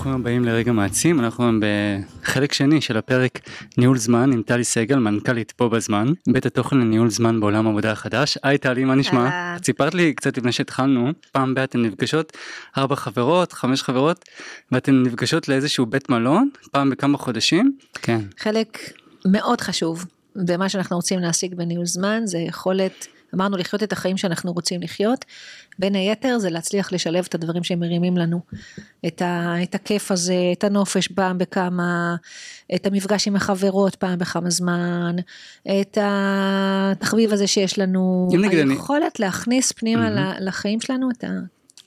ברוכים הבאים לרגע מעצים, אנחנו היום בחלק שני של הפרק ניהול זמן עם טלי סגל, מנכ"לית פה בזמן, בית התוכן לניהול זמן בעולם העבודה החדש. היי טלי, מה נשמע? סיפרת לי קצת לפני שהתחלנו, פעם בה אתן נפגשות, ארבע חברות, חמש חברות, ואתן נפגשות לאיזשהו בית מלון, פעם בכמה חודשים. כן. חלק מאוד חשוב במה שאנחנו רוצים להשיג בניהול זמן, זה יכולת... אמרנו לחיות את החיים שאנחנו רוצים לחיות, בין היתר זה להצליח לשלב את הדברים שהם מרימים לנו, את, ה, את הכיף הזה, את הנופש פעם בכמה, את המפגש עם החברות פעם בכמה זמן, את התחביב הזה שיש לנו, היכולת אני... להכניס פנימה mm-hmm. לחיים שלנו את ה...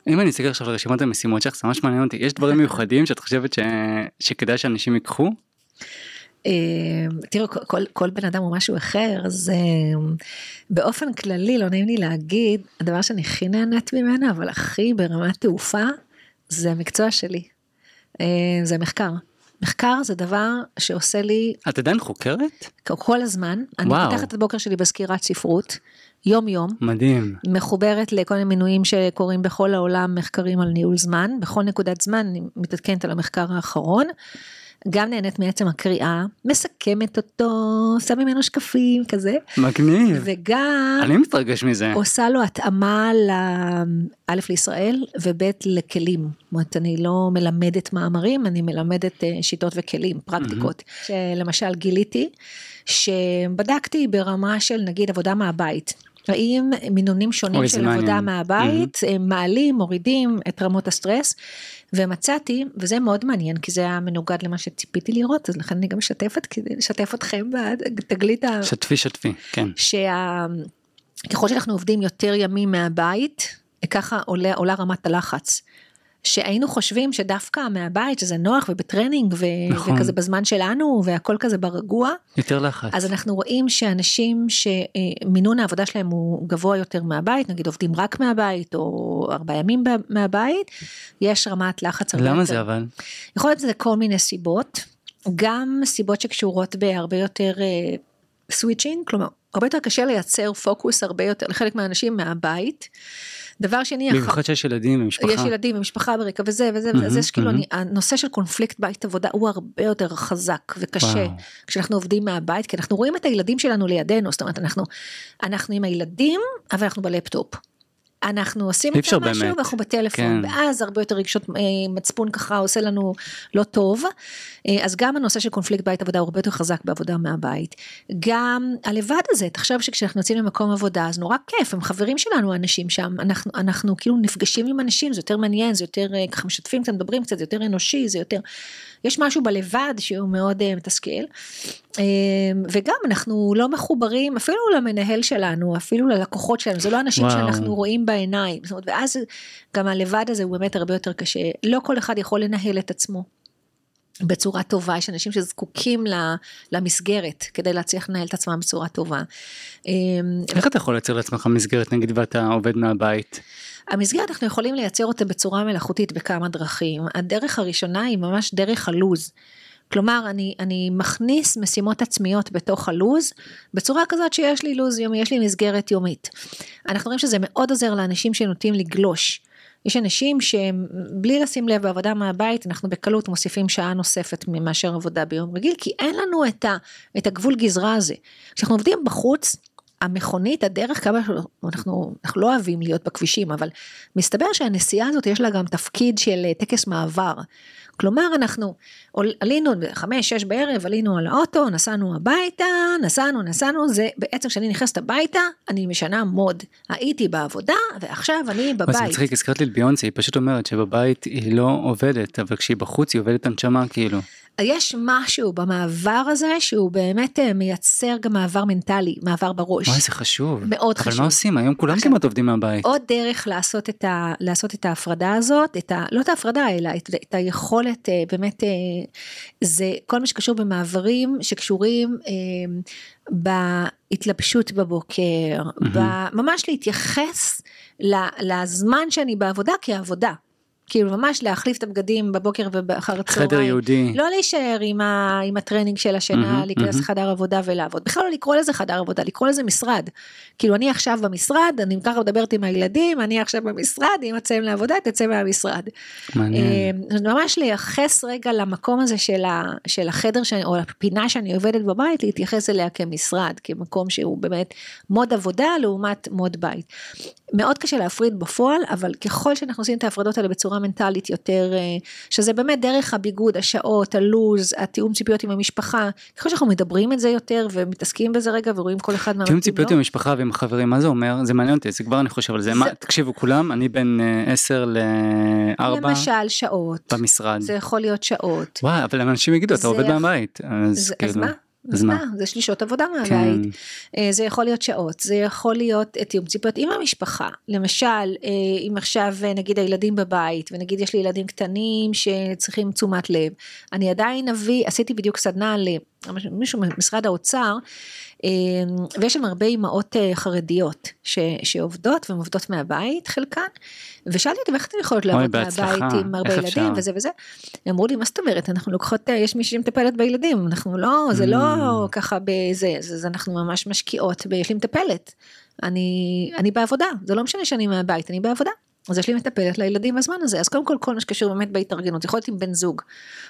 אם אני אסתכל עכשיו על רשימת המשימות שלך זה ממש מעניין אותי. יש דברים מיוחדים שאת חושבת ש... שכדאי שאנשים ייקחו תראו כל, כל בן אדם הוא משהו אחר אז אמ, באופן כללי לא נעים לי להגיד הדבר שאני הכי נהנית ממנו אבל הכי ברמת תעופה זה המקצוע שלי אמ, זה מחקר. מחקר זה דבר שעושה לי את עדיין חוקרת כל הזמן וואו. אני פותחת את הבוקר שלי בסקירת ספרות יום יום מדהים מחוברת לכל מיני מינויים שקורים בכל העולם מחקרים על ניהול זמן בכל נקודת זמן אני מתעדכנת על המחקר האחרון. גם נהנית מעצם הקריאה, מסכמת אותו, שם ממנו שקפים כזה. מגניב. וגם... אני מתרגש מזה. עושה לו התאמה א' לישראל וב' לכלים. זאת אומרת, אני לא מלמדת מאמרים, אני מלמדת אה, שיטות וכלים, פרקטיקות. Mm-hmm. שלמשל גיליתי, שבדקתי ברמה של נגיד עבודה מהבית. האם מינונים שונים של עבודה. מהבית mm-hmm. מעלים, מורידים את רמות הסטרס, ומצאתי, וזה מאוד מעניין, כי זה היה מנוגד למה שציפיתי לראות, אז לכן אני גם משתפת, כדי לשתף אתכם בתגלית ה... שתפי שתפי, כן. שככל שאנחנו עובדים יותר ימים מהבית, ככה עולה, עולה רמת הלחץ. שהיינו חושבים שדווקא מהבית שזה נוח ובטרנינג ו- נכון. וכזה בזמן שלנו והכל כזה ברגוע. יותר לחץ. אז אנחנו רואים שאנשים שמינון העבודה שלהם הוא גבוה יותר מהבית, נגיד עובדים רק מהבית או ארבעה ימים מהבית, יש רמת לחץ הרבה יותר. למה זה אבל? יכול להיות שזה כל מיני סיבות, גם סיבות שקשורות בהרבה יותר switching, uh, כלומר הרבה יותר קשה לייצר פוקוס הרבה יותר לחלק מהאנשים מהבית. דבר שני, במיוחד שיש ילדים ומשפחה, יש ילדים ומשפחה ברקע וזה וזה וזה, אז יש כאילו אני, הנושא של קונפליקט בית עבודה הוא הרבה יותר חזק וקשה וואו. כשאנחנו עובדים מהבית, כי אנחנו רואים את הילדים שלנו לידינו, זאת אומרת אנחנו, אנחנו עם הילדים אבל אנחנו בלפטופ. אנחנו עושים את משהו ואנחנו בטלפון, כן. ואז הרבה יותר רגשות אה, מצפון ככה עושה לנו לא טוב. אה, אז גם הנושא של קונפליקט בית עבודה הוא הרבה יותר חזק בעבודה מהבית. גם הלבד הזה, תחשוב שכשאנחנו יוצאים למקום עבודה אז נורא כיף, הם חברים שלנו האנשים שם, אנחנו, אנחנו כאילו נפגשים עם אנשים, זה יותר מעניין, זה יותר אה, ככה משתפים קצת, מדברים קצת, זה יותר אנושי, זה יותר, יש משהו בלבד שהוא מאוד uh, מתסכל. Uh, וגם אנחנו לא מחוברים אפילו למנהל שלנו, אפילו ללקוחות שלנו, זה לא אנשים וואו. שאנחנו רואים בעיניים, זאת אומרת, ואז גם הלבד הזה הוא באמת הרבה יותר קשה, לא כל אחד יכול לנהל את עצמו. בצורה טובה, יש אנשים שזקוקים למסגרת כדי להצליח לנהל את עצמם בצורה טובה. אמ, איך אתה יכול לייצר לעצמך מסגרת נגיד ואתה עובד מהבית? המסגרת אנחנו יכולים לייצר אותה בצורה מלאכותית בכמה דרכים. הדרך הראשונה היא ממש דרך הלוז. כלומר, אני, אני מכניס משימות עצמיות בתוך הלוז, בצורה כזאת שיש לי לוז יומי, יש לי מסגרת יומית. אנחנו רואים שזה מאוד עוזר לאנשים שנוטים לגלוש. יש אנשים שהם בלי לשים לב בעבודה מהבית אנחנו בקלות מוסיפים שעה נוספת מאשר עבודה ביום רגיל כי אין לנו את, ה, את הגבול גזרה הזה. כשאנחנו עובדים בחוץ המכונית הדרך כמה אנחנו, אנחנו לא אוהבים להיות בכבישים אבל מסתבר שהנסיעה הזאת יש לה גם תפקיד של טקס מעבר. כלומר אנחנו עלינו בחמש שש בערב עלינו על האוטו נסענו הביתה נסענו נסענו זה בעצם כשאני נכנסת הביתה אני משנה מוד הייתי בעבודה ועכשיו אני בבית. זה מצחיק הזכרת לי את ביונסה היא פשוט אומרת שבבית היא לא עובדת אבל כשהיא בחוץ היא עובדת הנשמה כאילו. יש משהו במעבר הזה שהוא באמת אה, מייצר גם מעבר מנטלי, מעבר בראש. וואי זה חשוב. מאוד אבל חשוב. אבל מה עושים? היום כולם כמעט עובדים מהבית. עוד דרך לעשות את, ה, לעשות את ההפרדה הזאת, את ה, לא את ההפרדה אלא את, את היכולת אה, באמת, אה, זה כל מה שקשור במעברים שקשורים בהתלבשות בבוקר, mm-hmm. ממש להתייחס לזמן שאני בעבודה כעבודה. כאילו ממש להחליף את הבגדים בבוקר ואחר הצהריים. חדר ייעודי. לא להישאר עם, ה, עם הטרנינג של השינה, mm-hmm, להיכנס mm-hmm. לחדר עבודה ולעבוד. בכלל לא לקרוא לזה חדר עבודה, לקרוא לזה משרד. כאילו אני עכשיו במשרד, אני ככה מדברת עם הילדים, אני עכשיו במשרד, אם תצא לעבודה, תצא מהמשרד. מעניין. אה, ממש לייחס רגע למקום הזה של, ה, של החדר שאני, או הפינה שאני עובדת בבית, להתייחס אליה כמשרד, כמקום שהוא באמת מוד עבודה לעומת מוד בית. מאוד קשה להפריד בפועל, אבל ככל שאנחנו עושים את ההפרדות האלה בצורה מנטלית יותר, אה, שזה באמת דרך הביגוד, השעות, הלוז, התיאום ציפיות עם המשפחה, ככל שאנחנו מדברים את זה יותר ומתעסקים בזה רגע ורואים כל אחד מה תיאום ציפיות עם המשפחה ועם החברים, מה זה אומר? זה מעניין אותי, זה כבר אני חושב על זה. מה, תקשיבו כולם, אני בין 10 אה, ל-4. למשל שעות. במשרד. זה יכול להיות שעות. וואי, אבל אנשים יגידו, אתה עובד מהבית. אז, אז כאילו... מה? אז מה? זה שלישות עבודה מהבית. כן. זה יכול להיות שעות, זה יכול להיות תיאום ציפיות עם המשפחה. למשל, אה, אם עכשיו אה, נגיד הילדים בבית, ונגיד יש לי ילדים קטנים שצריכים תשומת לב, אני עדיין אביא, עשיתי בדיוק סדנה למישהו ממשרד האוצר, ויש שם הרבה אימהות חרדיות ש, שעובדות והן עובדות מהבית חלקן ושאלתי אותי איך אתן יכולות לעבוד מהבית עם הרבה ילדים אפשר? וזה וזה. אמרו לי מה זאת אומרת אנחנו לוקחות יש מישהי שמטפלת בילדים אנחנו לא זה לא mm. ככה בזה זה, זה אנחנו ממש משקיעות ויש לי מטפלת. אני אני בעבודה זה לא משנה שאני מהבית אני בעבודה. אז יש לי מטפלת לילדים בזמן הזה אז קודם כל כל מה שקשור באמת בהתארגנות יכול להיות עם בן זוג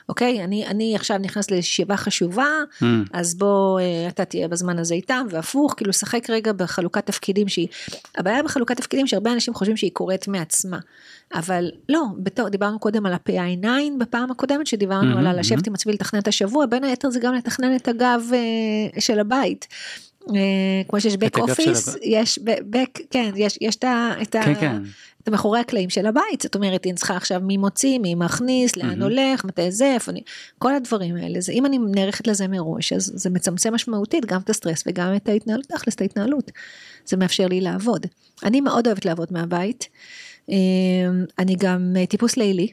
אוקיי אני אני עכשיו נכנס לישיבה חשובה mm. אז בוא אה, אתה תהיה בזמן הזה איתם והפוך כאילו שחק רגע בחלוקת תפקידים שהיא הבעיה בחלוקת תפקידים שהרבה אנשים חושבים שהיא קורית מעצמה אבל לא בתור דיברנו קודם על ה-PI9 בפעם הקודמת שדיברנו mm-hmm, על לשבת mm-hmm. עם עצמי לתכנן את השבוע בין היתר זה גם לתכנן את הגב uh, של הבית. Uh, כמו שיש back office, יש back, כן, יש, יש את ה... כן, כן. את מאחורי הקלעים של הבית, זאת אומרת, אני צריכה עכשיו מי מוציא, מי מכניס, לאן mm-hmm. הולך, מתי זה, איפה אני, כל הדברים האלה, זה אם אני נערכת לזה מראש, אז זה מצמצם משמעותית גם את הסטרס וגם את ההתנהלות, תכלס את ההתנהלות, זה מאפשר לי לעבוד. אני מאוד אוהבת לעבוד מהבית, אמ, אני גם טיפוס לילי.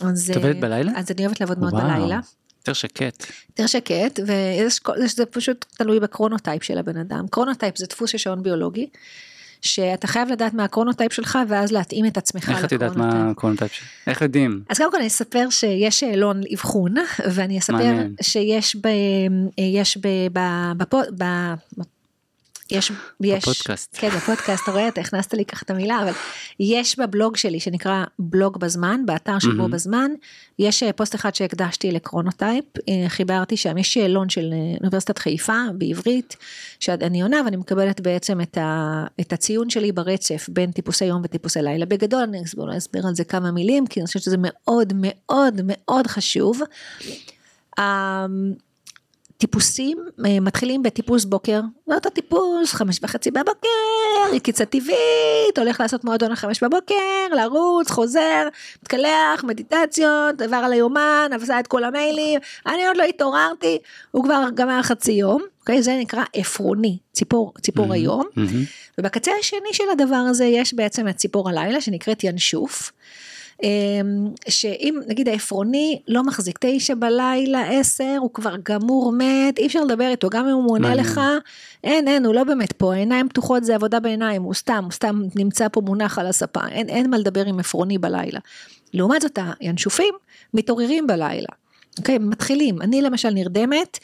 אז, את עובדת בלילה? אז אני אוהבת לעבוד מאוד בלילה. יותר שקט. יותר שקט, וזה פשוט תלוי ב chronotype של הבן אדם. chronotype זה דפוס של שעון ביולוגי. שאתה חייב לדעת מה ה chronotype שלך ואז להתאים את עצמך ל chronotype. איך את יודעת מה ה chronotype שלך? איך יודעים? אז קודם כל אני אספר שיש שאלון אבחון ואני אספר מעניין. שיש ב... יש ב... ב... ב... יש, יש, בפודקאסט, כן בפודקאסט, אתה רואה, אתה הכנסת לי ככה את המילה, אבל יש בבלוג שלי שנקרא בלוג בזמן, באתר שבו mm-hmm. בזמן, יש אה, פוסט אחד שהקדשתי לקרונוטייפ, אה, חיברתי שם, יש שאלון של אה, אוניברסיטת חיפה בעברית, שאני עונה ואני מקבלת בעצם את, ה, את הציון שלי ברצף בין טיפוסי יום וטיפוסי לילה. בגדול אני אסביר, אסביר על זה כמה מילים, כי אני חושבת שזה מאוד מאוד מאוד חשוב. טיפוסים אה, מתחילים בטיפוס בוקר, זה אותו טיפוס, חמש וחצי בבוקר, יקיצה טבעית, הולך לעשות מועדון לחמש בבוקר, לרוץ, חוזר, מתקלח, מדיטציות, עבר על היומן, עשה את כל המיילים, אני עוד לא התעוררתי, הוא כבר גמר חצי יום, אוקיי? זה נקרא עפרוני, ציפור, ציפור mm-hmm, היום, mm-hmm. ובקצה השני של הדבר הזה יש בעצם את ציפור הלילה שנקראת ינשוף. אמ, שאם נגיד העפרוני לא מחזיק תשע בלילה עשר הוא כבר גמור מת אי אפשר לדבר איתו גם אם הוא מונה לך אין אין הוא לא באמת פה עיניים פתוחות זה עבודה בעיניים הוא סתם הוא סתם נמצא פה מונח על הספה אין אין מה לדבר עם עפרוני בלילה. לעומת זאת הינשופים מתעוררים בלילה. אוקיי מתחילים אני למשל נרדמת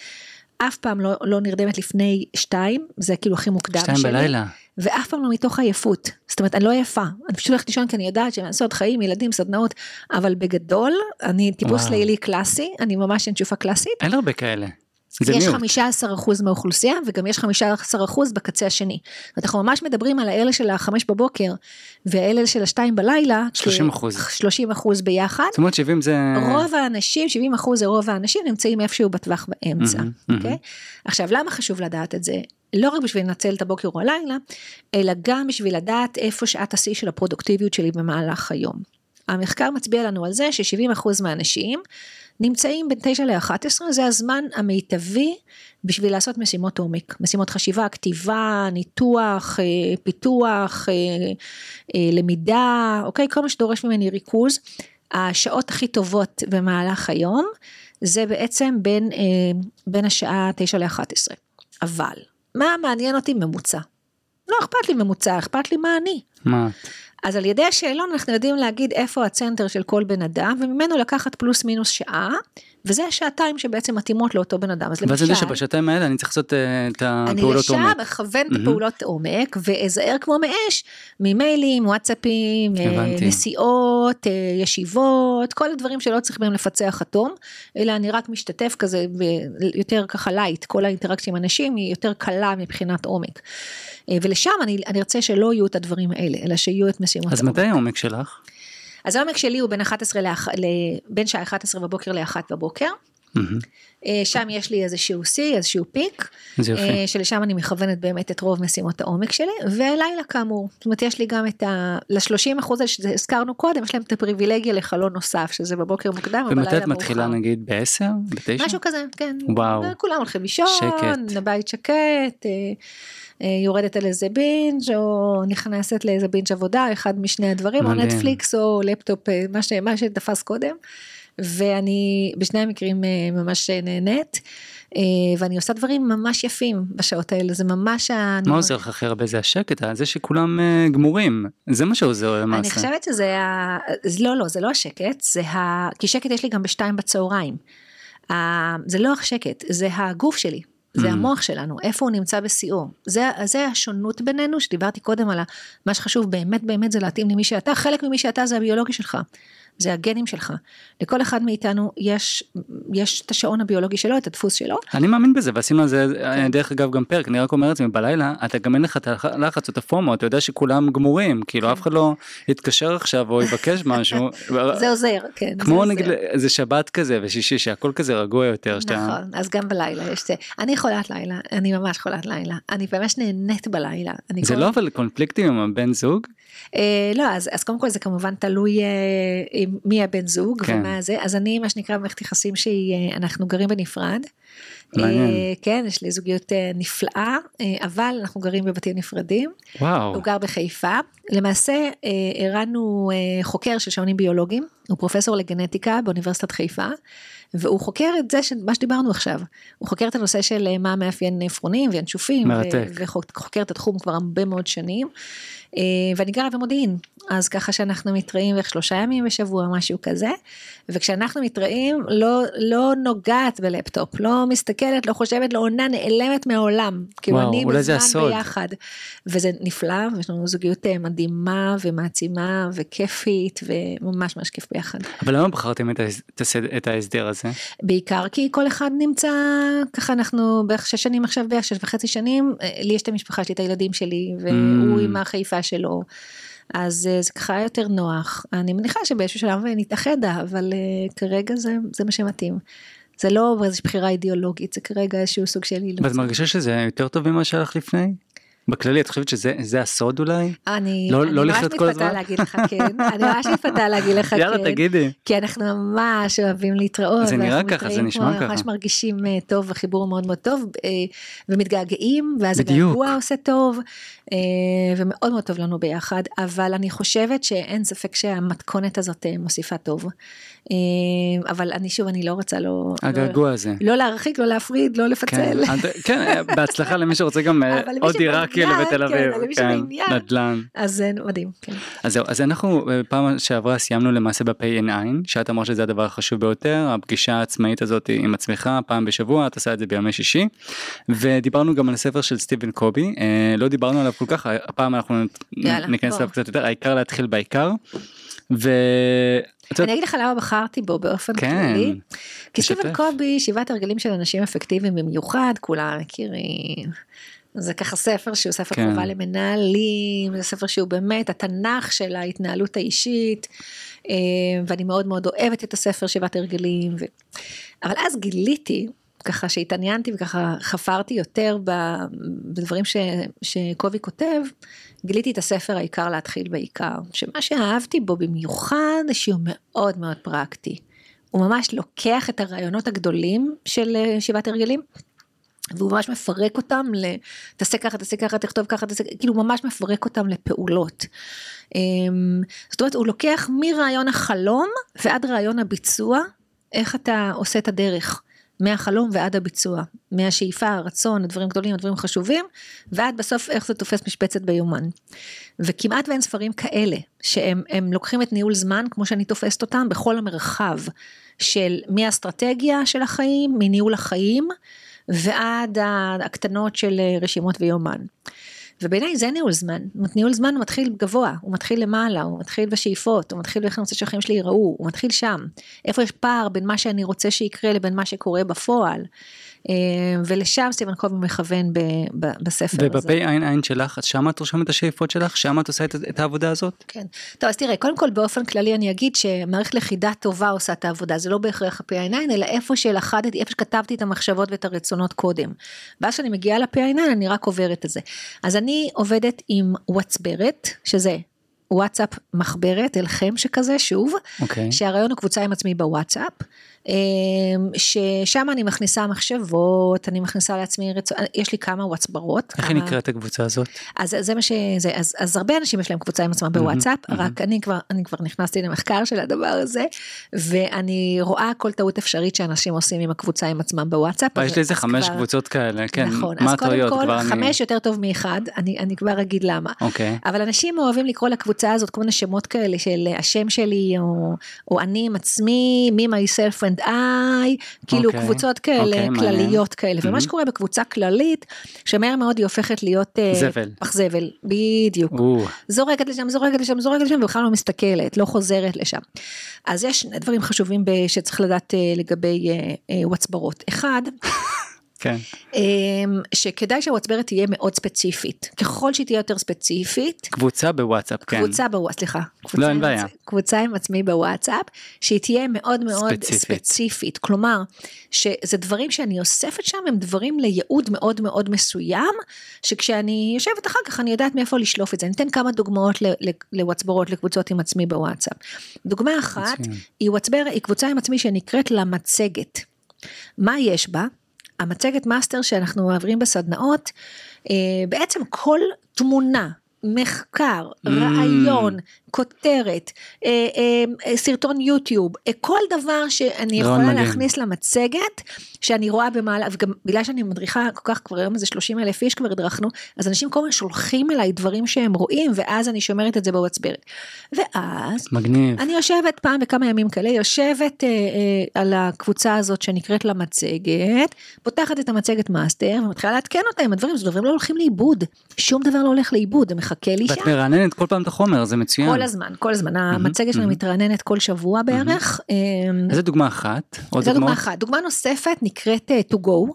אף פעם לא, לא נרדמת לפני שתיים, זה כאילו הכי מוקדם שתיים שלי. שתיים בלילה. ואף פעם לא מתוך עייפות. זאת אומרת, אני לא עייפה. אני פשוט הולכת לישון כי אני יודעת שאני עוד חיים, ילדים, סדנאות, אבל בגדול, אני טיפוס לילי קלאסי, אני ממש אינשופה קלאסית. אין הרבה כאלה. יש 15% מהאוכלוסייה וגם יש 15% בקצה השני. אנחנו ממש מדברים על האלה של החמש בבוקר והאלה של השתיים בלילה. 30 אחוז. 30 אחוז ביחד. זאת אומרת 70 זה... רוב האנשים, 70 אחוז זה רוב האנשים נמצאים איפשהו בטווח באמצע. Mm-hmm? Okay? עכשיו למה חשוב לדעת את זה? לא רק בשביל לנצל את הבוקר או הלילה, אלא גם בשביל לדעת איפה שעת השיא של הפרודוקטיביות שלי במהלך היום. המחקר מצביע לנו על זה ש-70% מהאנשים נמצאים בין 9 ל-11, זה הזמן המיטבי בשביל לעשות משימות עומק, משימות חשיבה, כתיבה, ניתוח, אה, פיתוח, אה, אה, למידה, אוקיי? כל מה שדורש ממני ריכוז. השעות הכי טובות במהלך היום זה בעצם בין, בין השעה 9 ל-11. אבל, מה מעניין אותי ממוצע? לא אכפת לי ממוצע, אכפת לי מה אני. מה? אז על ידי השאלון אנחנו יודעים להגיד איפה הצנטר של כל בן אדם, וממנו לקחת פלוס מינוס שעה, וזה השעתיים שבעצם מתאימות לאותו בן אדם. אז למשל... ואז שבשעתיים האלה אני צריך לעשות uh, את הפעולות עומק. אני ישר מכוון את הפעולות עומק, ואזהר כמו מאש, ממיילים, וואטסאפים, אה, נסיעות, אה, ישיבות, כל הדברים שלא צריך בהם לפצח אטום, אלא אני רק משתתף כזה, יותר ככה לייט, כל האינטראקציה עם אנשים היא יותר קלה מבחינת עומק. ולשם אני, אני ארצה שלא יהיו את הדברים האלה, אלא שיהיו את משימות אז מתי העומק שלך? אז העומק שלי הוא בין 11 לאח... בין שעה 11 בבוקר ל-1 בבוקר. Mm-hmm. שם יש לי איזשהו שיא, איזשהו peak, אה, שלשם אני מכוונת באמת את רוב משימות העומק שלי, ולילה כאמור, זאת אומרת יש לי גם את ה... ל-30 אחוז שהזכרנו קודם, יש להם את הפריבילגיה לחלון נוסף, שזה בבוקר מוקדם, ובלילה מאוחר. ומתי את מתחילה נגיד ב-10? ב-9? משהו כזה, כן. וואו. כולם הולכים לישון. הבית שקט. אה, יורדת על איזה binge או נכנסת לאיזה binge עבודה, אחד משני הדברים, מדהים. או נטפליקס או לפטופ, אה, מה, ש, מה שתפס קודם. ואני בשני המקרים אה, ממש נהנית. ואני עושה דברים ממש יפים בשעות האלה, זה ממש... מה עוזר לך הכי הרבה? זה השקט, זה שכולם גמורים, זה מה שעוזר למעשה. אני חושבת שזה ה... לא, לא, זה לא השקט, זה ה... כי שקט יש לי גם בשתיים בצהריים. זה לא השקט, זה הגוף שלי. זה mm. המוח שלנו, איפה הוא נמצא בשיאו. זה, זה השונות בינינו, שדיברתי קודם על מה שחשוב באמת באמת זה להתאים למי שאתה, חלק ממי שאתה זה הביולוגי שלך. זה הגנים שלך. לכל אחד מאיתנו יש, יש את השעון הביולוגי שלו, את הדפוס שלו. אני מאמין בזה, ועשינו על זה כן. דרך אגב גם פרק, אני רק אומר את זה, בלילה אתה גם אין לך את הלחץ או את הפומו, אתה יודע שכולם גמורים, כאילו כן. אף אחד לא יתקשר עכשיו או יבקש משהו. זה עוזר, כן. כמו נגיד, זה שבת כזה ושישי שהכל כזה רגוע יותר. נכון, אז גם בלילה יש זה. אני חולת לילה, אני ממש חולת לילה, אני ממש נהנית בלילה. זה לא אבל קונפליקטים עם הבן זוג? אה, לא, אז קודם כל זה כמובן תלוי אה, מי הבן זוג כן. ומה זה, אז אני מה שנקרא במערכת יחסים שאנחנו גרים בנפרד. מעניין. אה, כן, יש לי זוגיות אה, נפלאה, אה, אבל אנחנו גרים בבתים נפרדים. וואו. הוא גר בחיפה. למעשה הרנו חוקר של שעונים ביולוגיים, הוא פרופסור לגנטיקה באוניברסיטת חיפה, והוא חוקר את זה, מה שדיברנו עכשיו. הוא חוקר את הנושא של מה מאפיין עפרונים וינשופים. מרתק. וחוקר את התחום כבר הרבה מאוד שנים. ואני גרה במודיעין, אז ככה שאנחנו מתראים בערך שלושה ימים בשבוע, משהו כזה, וכשאנחנו מתראים לא, לא נוגעת בלפטופ, לא מסתכלת, לא חושבת, לא עונה, נעלמת מהעולם. כאילו אני בזמן ביחד. וזה נפלא, ויש לנו זוגיות אה, מדהימה ומעצימה וכיפית, וממש ממש כיף ביחד. אבל למה בחרתם את, את ההסדר הזה? בעיקר כי כל אחד נמצא, ככה אנחנו בערך שש שנים עכשיו, בערך שש וחצי שנים, אה, לי יש את המשפחה שלי, את הילדים שלי, והוא mm. עם החיפה שלו. אז אה, זה ככה יותר נוח. אני מניחה שבאיזשהו שלב נתאחד, אבל uh, כרגע זה, זה מה שמתאים. זה לא איזושהי בחירה אידיאולוגית, זה כרגע איזשהו סוג של אילוץ. ואת מרגישה שזה יותר טוב ממה שהיה לך לפני? בכללי את חושבת שזה הסוד אולי? אני, לא, אני לא ממש מתפתה להגיד לך כן, אני ממש מתפתה להגיד לך כן, יאללה תגידי, כי אנחנו ממש אוהבים להתראות, זה נראה ככה, זה נשמע ככה, ממש מרגישים uh, טוב, החיבור מאוד מאוד טוב, uh, ומתגעגעים, ואז הגעגוע עושה טוב, uh, ומאוד מאוד טוב לנו ביחד, אבל אני חושבת שאין ספק שהמתכונת הזאת מוסיפה טוב. אה, אבל אני שוב אני לא רוצה לא, לא הגעגוע לא, הזה. לא להרחיק לא להפריד לא לפצל. כן, כן בהצלחה למי שרוצה גם אה, עוד דירה כאילו בתל כן, אביב כן, נדל"ן אז זה מדהים כן. אז זהו אז אנחנו אה, פעם שעברה סיימנו למעשה בפי אין עין שאת אמרת שזה הדבר החשוב ביותר הפגישה העצמאית הזאת עם עצמך פעם בשבוע את עושה את זה בימי שישי ודיברנו גם על הספר של סטיבן קובי לא דיברנו עליו כל כך הפעם אנחנו ניכנס אליו קצת יותר העיקר להתחיל בעיקר. ו... אני אגיד לך למה בחרתי בו באופן כן, כללי. כי סטיבן קובי, שבעת הרגלים של אנשים אפקטיביים במיוחד, כולם מכירים. זה ככה ספר שהוא ספר כן. חובה למנהלים, זה ספר שהוא באמת התנ"ך של ההתנהלות האישית, אה, ואני מאוד מאוד אוהבת את הספר שבעת הרגלים. ו... אבל אז גיליתי, ככה שהתעניינתי וככה חפרתי יותר בדברים ש... שקובי כותב, גיליתי את הספר העיקר להתחיל בעיקר, שמה שאהבתי בו במיוחד שהוא מאוד מאוד פרקטי. הוא ממש לוקח את הרעיונות הגדולים של אה, שבעת הרגלים, והוא ממש מפרק אותם ל... תעשה ככה, תעשה ככה, תכתוב ככה, תעשה, כאילו ממש מפרק אותם לפעולות. אמ, זאת אומרת, הוא לוקח מרעיון החלום ועד רעיון הביצוע, איך אתה עושה את הדרך. מהחלום ועד הביצוע, מהשאיפה, הרצון, הדברים גדולים, הדברים חשובים, ועד בסוף איך זה תופס משבצת ביומן. וכמעט ואין ספרים כאלה, שהם לוקחים את ניהול זמן, כמו שאני תופסת אותם, בכל המרחב של מהאסטרטגיה של החיים, מניהול החיים, ועד הקטנות של רשימות ויומן. ובעיניי זה ניהול זמן, ניהול זמן הוא מתחיל גבוה, הוא מתחיל למעלה, הוא מתחיל בשאיפות, הוא מתחיל באיך אני רוצה שהחיים שלי ייראו, הוא מתחיל שם, איפה יש פער בין מה שאני רוצה שיקרה לבין מה שקורה בפועל. אה, ולשם סטיבן קובי מכוון ב, ב, בספר ובפי הזה. ובפי עין עין שלך, אז שם את רושמת את השאיפות שלך? שם את עושה את, את העבודה הזאת? כן. טוב, אז תראה, קודם כל באופן כללי אני אגיד שמערכת לכידה טובה עושה את העבודה, זה לא בהכרח הפי עין עין, אלא איפה שלחדתי, איפה שכתבתי את המחשבות ואת הרצונות קודם. ואז כשאני מגיעה לפי עין עין, אני רק עוברת את זה. אז אני עובדת עם וואטסברת, שזה וואטסאפ מחברת אליכם שכזה שוב, okay. אוקיי. שהרעיון הוא קבוצה עם עצמי בוואטסאפ. אמ, ששם אני מכניסה מחשבות, אני מכניסה לעצמי רצון, יש לי כמה וואטסברות. איך היא נקראת הקבוצה הזאת? אז זה מה שזה, אז, אז הרבה אנשים יש להם קבוצה עם עצמם בוואטסאפ, mm-hmm, רק mm-hmm. אני כבר, אני כבר נכנסתי למחקר של הדבר הזה, ואני רואה כל טעות אפשרית שאנשים עושים עם הקבוצה עם עצמם בוואטסאפ. יש לי איזה חמש כבר, קבוצות כאלה, כן, נכון, מה הטעויות? אז קודם כל, חמש אני... יותר טוב מאחד, אני, אני כבר אגיד למה. אוקיי. Okay. אבל אנשים אוהבים לקרוא לקבוצה הזאת כל מיני שמות כאלה של השם שלי, או, או אני עם עצמי, me myself and I, כאילו okay. אוקיי, קבוצות כאלה, okay, אוקיי, כלליות כאלה, mm-hmm. ומה שקורה בקבוצה כללית, שמהר מאוד היא הופכת להיות אה, זבל, פח זבל, בדיוק, Ooh. זורקת לשם, זורקת לשם, זורקת לשם, ובכלל לא מסתכלת, לא חוזרת לשם. אז יש שני דברים חשובים שצריך לדעת אה, לגבי וואטסברות, אה, אחד, כן. אמ, שכדאי שהוואטסברת תהיה מאוד ספציפית. ככל שהיא תהיה יותר ספציפית. קבוצה בוואטסאפ, כן. קבוצה בוואטסאפ, סליחה. לא, אין בעיה. קבוצה עם עצמי בוואטסאפ, שהיא תהיה מאוד מאוד ספציפית. ספציפית. כלומר, שזה דברים שאני אוספת שם, הם דברים לייעוד מאוד מאוד מסוים, שכשאני יושבת אחר כך אני יודעת מאיפה לשלוף את זה. אני אתן כמה דוגמאות לוואטסברות, לקבוצות עם עצמי בוואטסאפ. דוגמה אחת, היא וואטסבר, היא קבוצה עם עצמי שנקראת למצגת. מה יש בה? המצגת master שאנחנו מעבירים בסדנאות, אה, בעצם כל תמונה, מחקר, mm. רעיון, כותרת, אה, אה, סרטון יוטיוב, כל דבר שאני יכולה מדהים. להכניס למצגת, שאני רואה במעלה, וגם בגלל שאני מדריכה כל כך כבר היום איזה 30 אלף איש כבר הדרכנו, אז אנשים כל הזמן שולחים אליי דברים שהם רואים, ואז אני שומרת את זה בוואטסברת. ואז, מגניב. אני יושבת פעם בכמה ימים כאלה, יושבת אה, אה, על הקבוצה הזאת שנקראת למצגת, פותחת את המצגת master, ומתחילה לעדכן אותה עם הדברים, זה דברים לא הולכים לאיבוד, שום דבר לא הולך לאיבוד, מחכה לי שם. ואת מרעננת כל פעם את החומר, זה מצוין. כל הזמן, כל הזמן, המצגת שלנו מתרעננת כל שבוע בערך. אמ, איזה דוגמה אחת? זו דוגמה אחת. דוגמה נוספת נקראת אה, to go.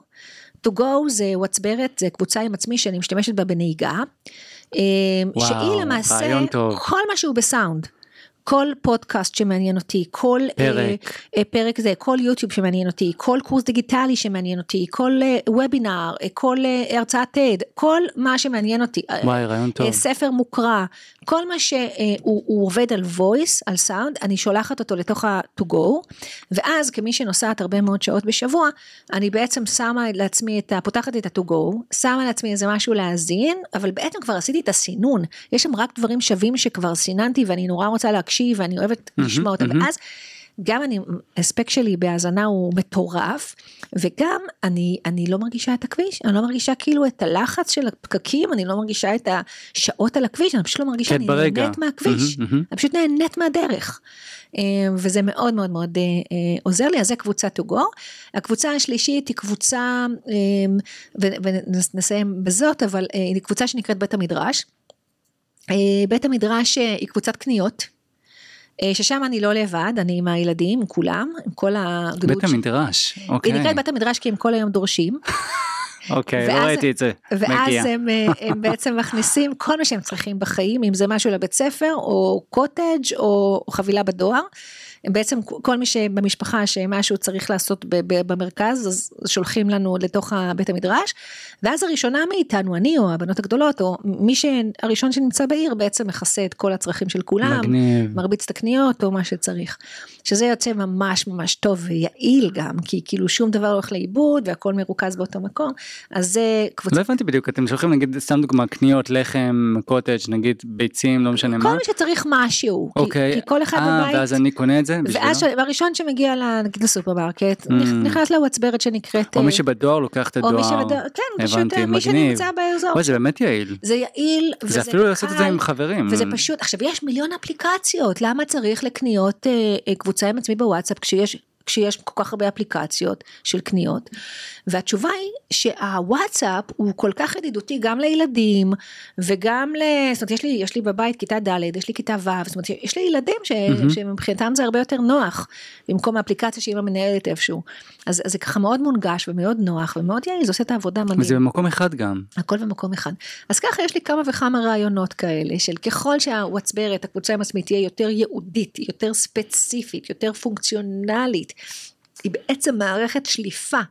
to go זה וואטסברת, זה קבוצה עם עצמי שאני משתמשת בה בנהיגה. אמ, וואו, שהיא למעשה כל מה שהוא בסאונד. כל פודקאסט שמעניין אותי, כל אה, פרק, אה, פרק זה, כל יוטיוב שמעניין אותי, כל קורס דיגיטלי שמעניין אותי, כל אה, וובינר, אה, כל אה, הרצאת TED, כל מה שמעניין אותי, אה, וואי רעיון טוב, אה, ספר מוקרא, כל מה שהוא אה, עובד על voice, על סאונד, אני שולחת אותו לתוך ה-to go, ואז כמי שנוסעת הרבה מאוד שעות בשבוע, אני בעצם שמה לעצמי את ה... פותחת את ה-to go, שמה לעצמי איזה משהו להאזין, אבל בעצם כבר עשיתי את הסינון, יש שם רק דברים שווים שכבר סיננתי ואני נורא רוצה להקשיב ואני אוהבת mm-hmm, לשמוע אותם, mm-hmm. ואז גם אני, הספק שלי בהאזנה הוא מטורף, וגם אני, אני לא מרגישה את הכביש, אני לא מרגישה כאילו את הלחץ של הפקקים, אני לא מרגישה את השעות על הכביש, אני פשוט לא מרגישה, כן, אני ברגע. נהנית מהכביש, mm-hmm, mm-hmm. אני פשוט נהנית מהדרך. אה, וזה מאוד מאוד מאוד אה, אה, עוזר לי, אז זה קבוצה to go. הקבוצה השלישית היא קבוצה, ונסיים בזאת, אבל היא קבוצה שנקראת בית המדרש. בית המדרש היא קבוצת קניות. אה, ששם אני לא לבד, אני עם הילדים, עם כולם, עם כל הגדוד. בית המדרש, אוקיי. היא נקראת בית המדרש כי הם כל היום דורשים. אוקיי, לא ראיתי את זה, ואז הם, אה, הם בעצם מכניסים כל מה שהם צריכים בחיים, אם זה משהו לבית ספר, או קוטג' או חבילה בדואר. בעצם כל מי שבמשפחה שמשהו צריך לעשות במרכז אז שולחים לנו לתוך בית המדרש ואז הראשונה מאיתנו אני או הבנות הגדולות או מי שהראשון שנמצא בעיר בעצם מכסה את כל הצרכים של כולם מגניב. מרביץ את הקניות או מה שצריך שזה יוצא ממש ממש טוב ויעיל גם כי כאילו שום דבר לא הולך לאיבוד והכל מרוכז באותו מקום אז זה קבוצה. לא הבנתי בדיוק אתם שולחים נגיד סתם דוגמה קניות לחם קוטג' נגיד ביצים לא משנה כל מה. כל מי שצריך משהו. אוקיי. כי, כי כל אחד 아, אה, בבית. ואז אני קונה את זה בשבילו? ואז הראשון שמגיע נגיד לסופרמרקט, mm. נכנס לוואצברת שנקראת... או מי שבדואר לוקח את הדואר. או מי שבדואר, כן, פשוט מי שנמצא באזור. אוי, זה באמת יעיל. זה יעיל, וזה זה אפילו לעשות את זה עם חברים. וזה פשוט, עכשיו יש מיליון אפליקציות, למה צריך לקניות קבוצה עם עצמי בוואטסאפ כשיש כשיש כל כך הרבה אפליקציות של קניות. והתשובה היא שהוואטסאפ הוא כל כך ידידותי גם לילדים וגם ל... זאת אומרת יש לי, יש לי בבית כיתה ד', יש לי כיתה ו', זאת אומרת יש לי ילדים ש... mm-hmm. שמבחינתם זה הרבה יותר נוח במקום האפליקציה שאמא מנהלת איפשהו. אז, אז זה ככה מאוד מונגש ומאוד נוח ומאוד יעיל, זה עושה את העבודה מדהים. וזה במקום אחד גם. הכל במקום אחד. אז ככה יש לי כמה וכמה רעיונות כאלה של ככל שהוואטסברת, הקבוצה עם עצמי תהיה יותר ייעודית, יותר ספציפית, יותר פונקציונלית, היא בעצם מערכת שליפה.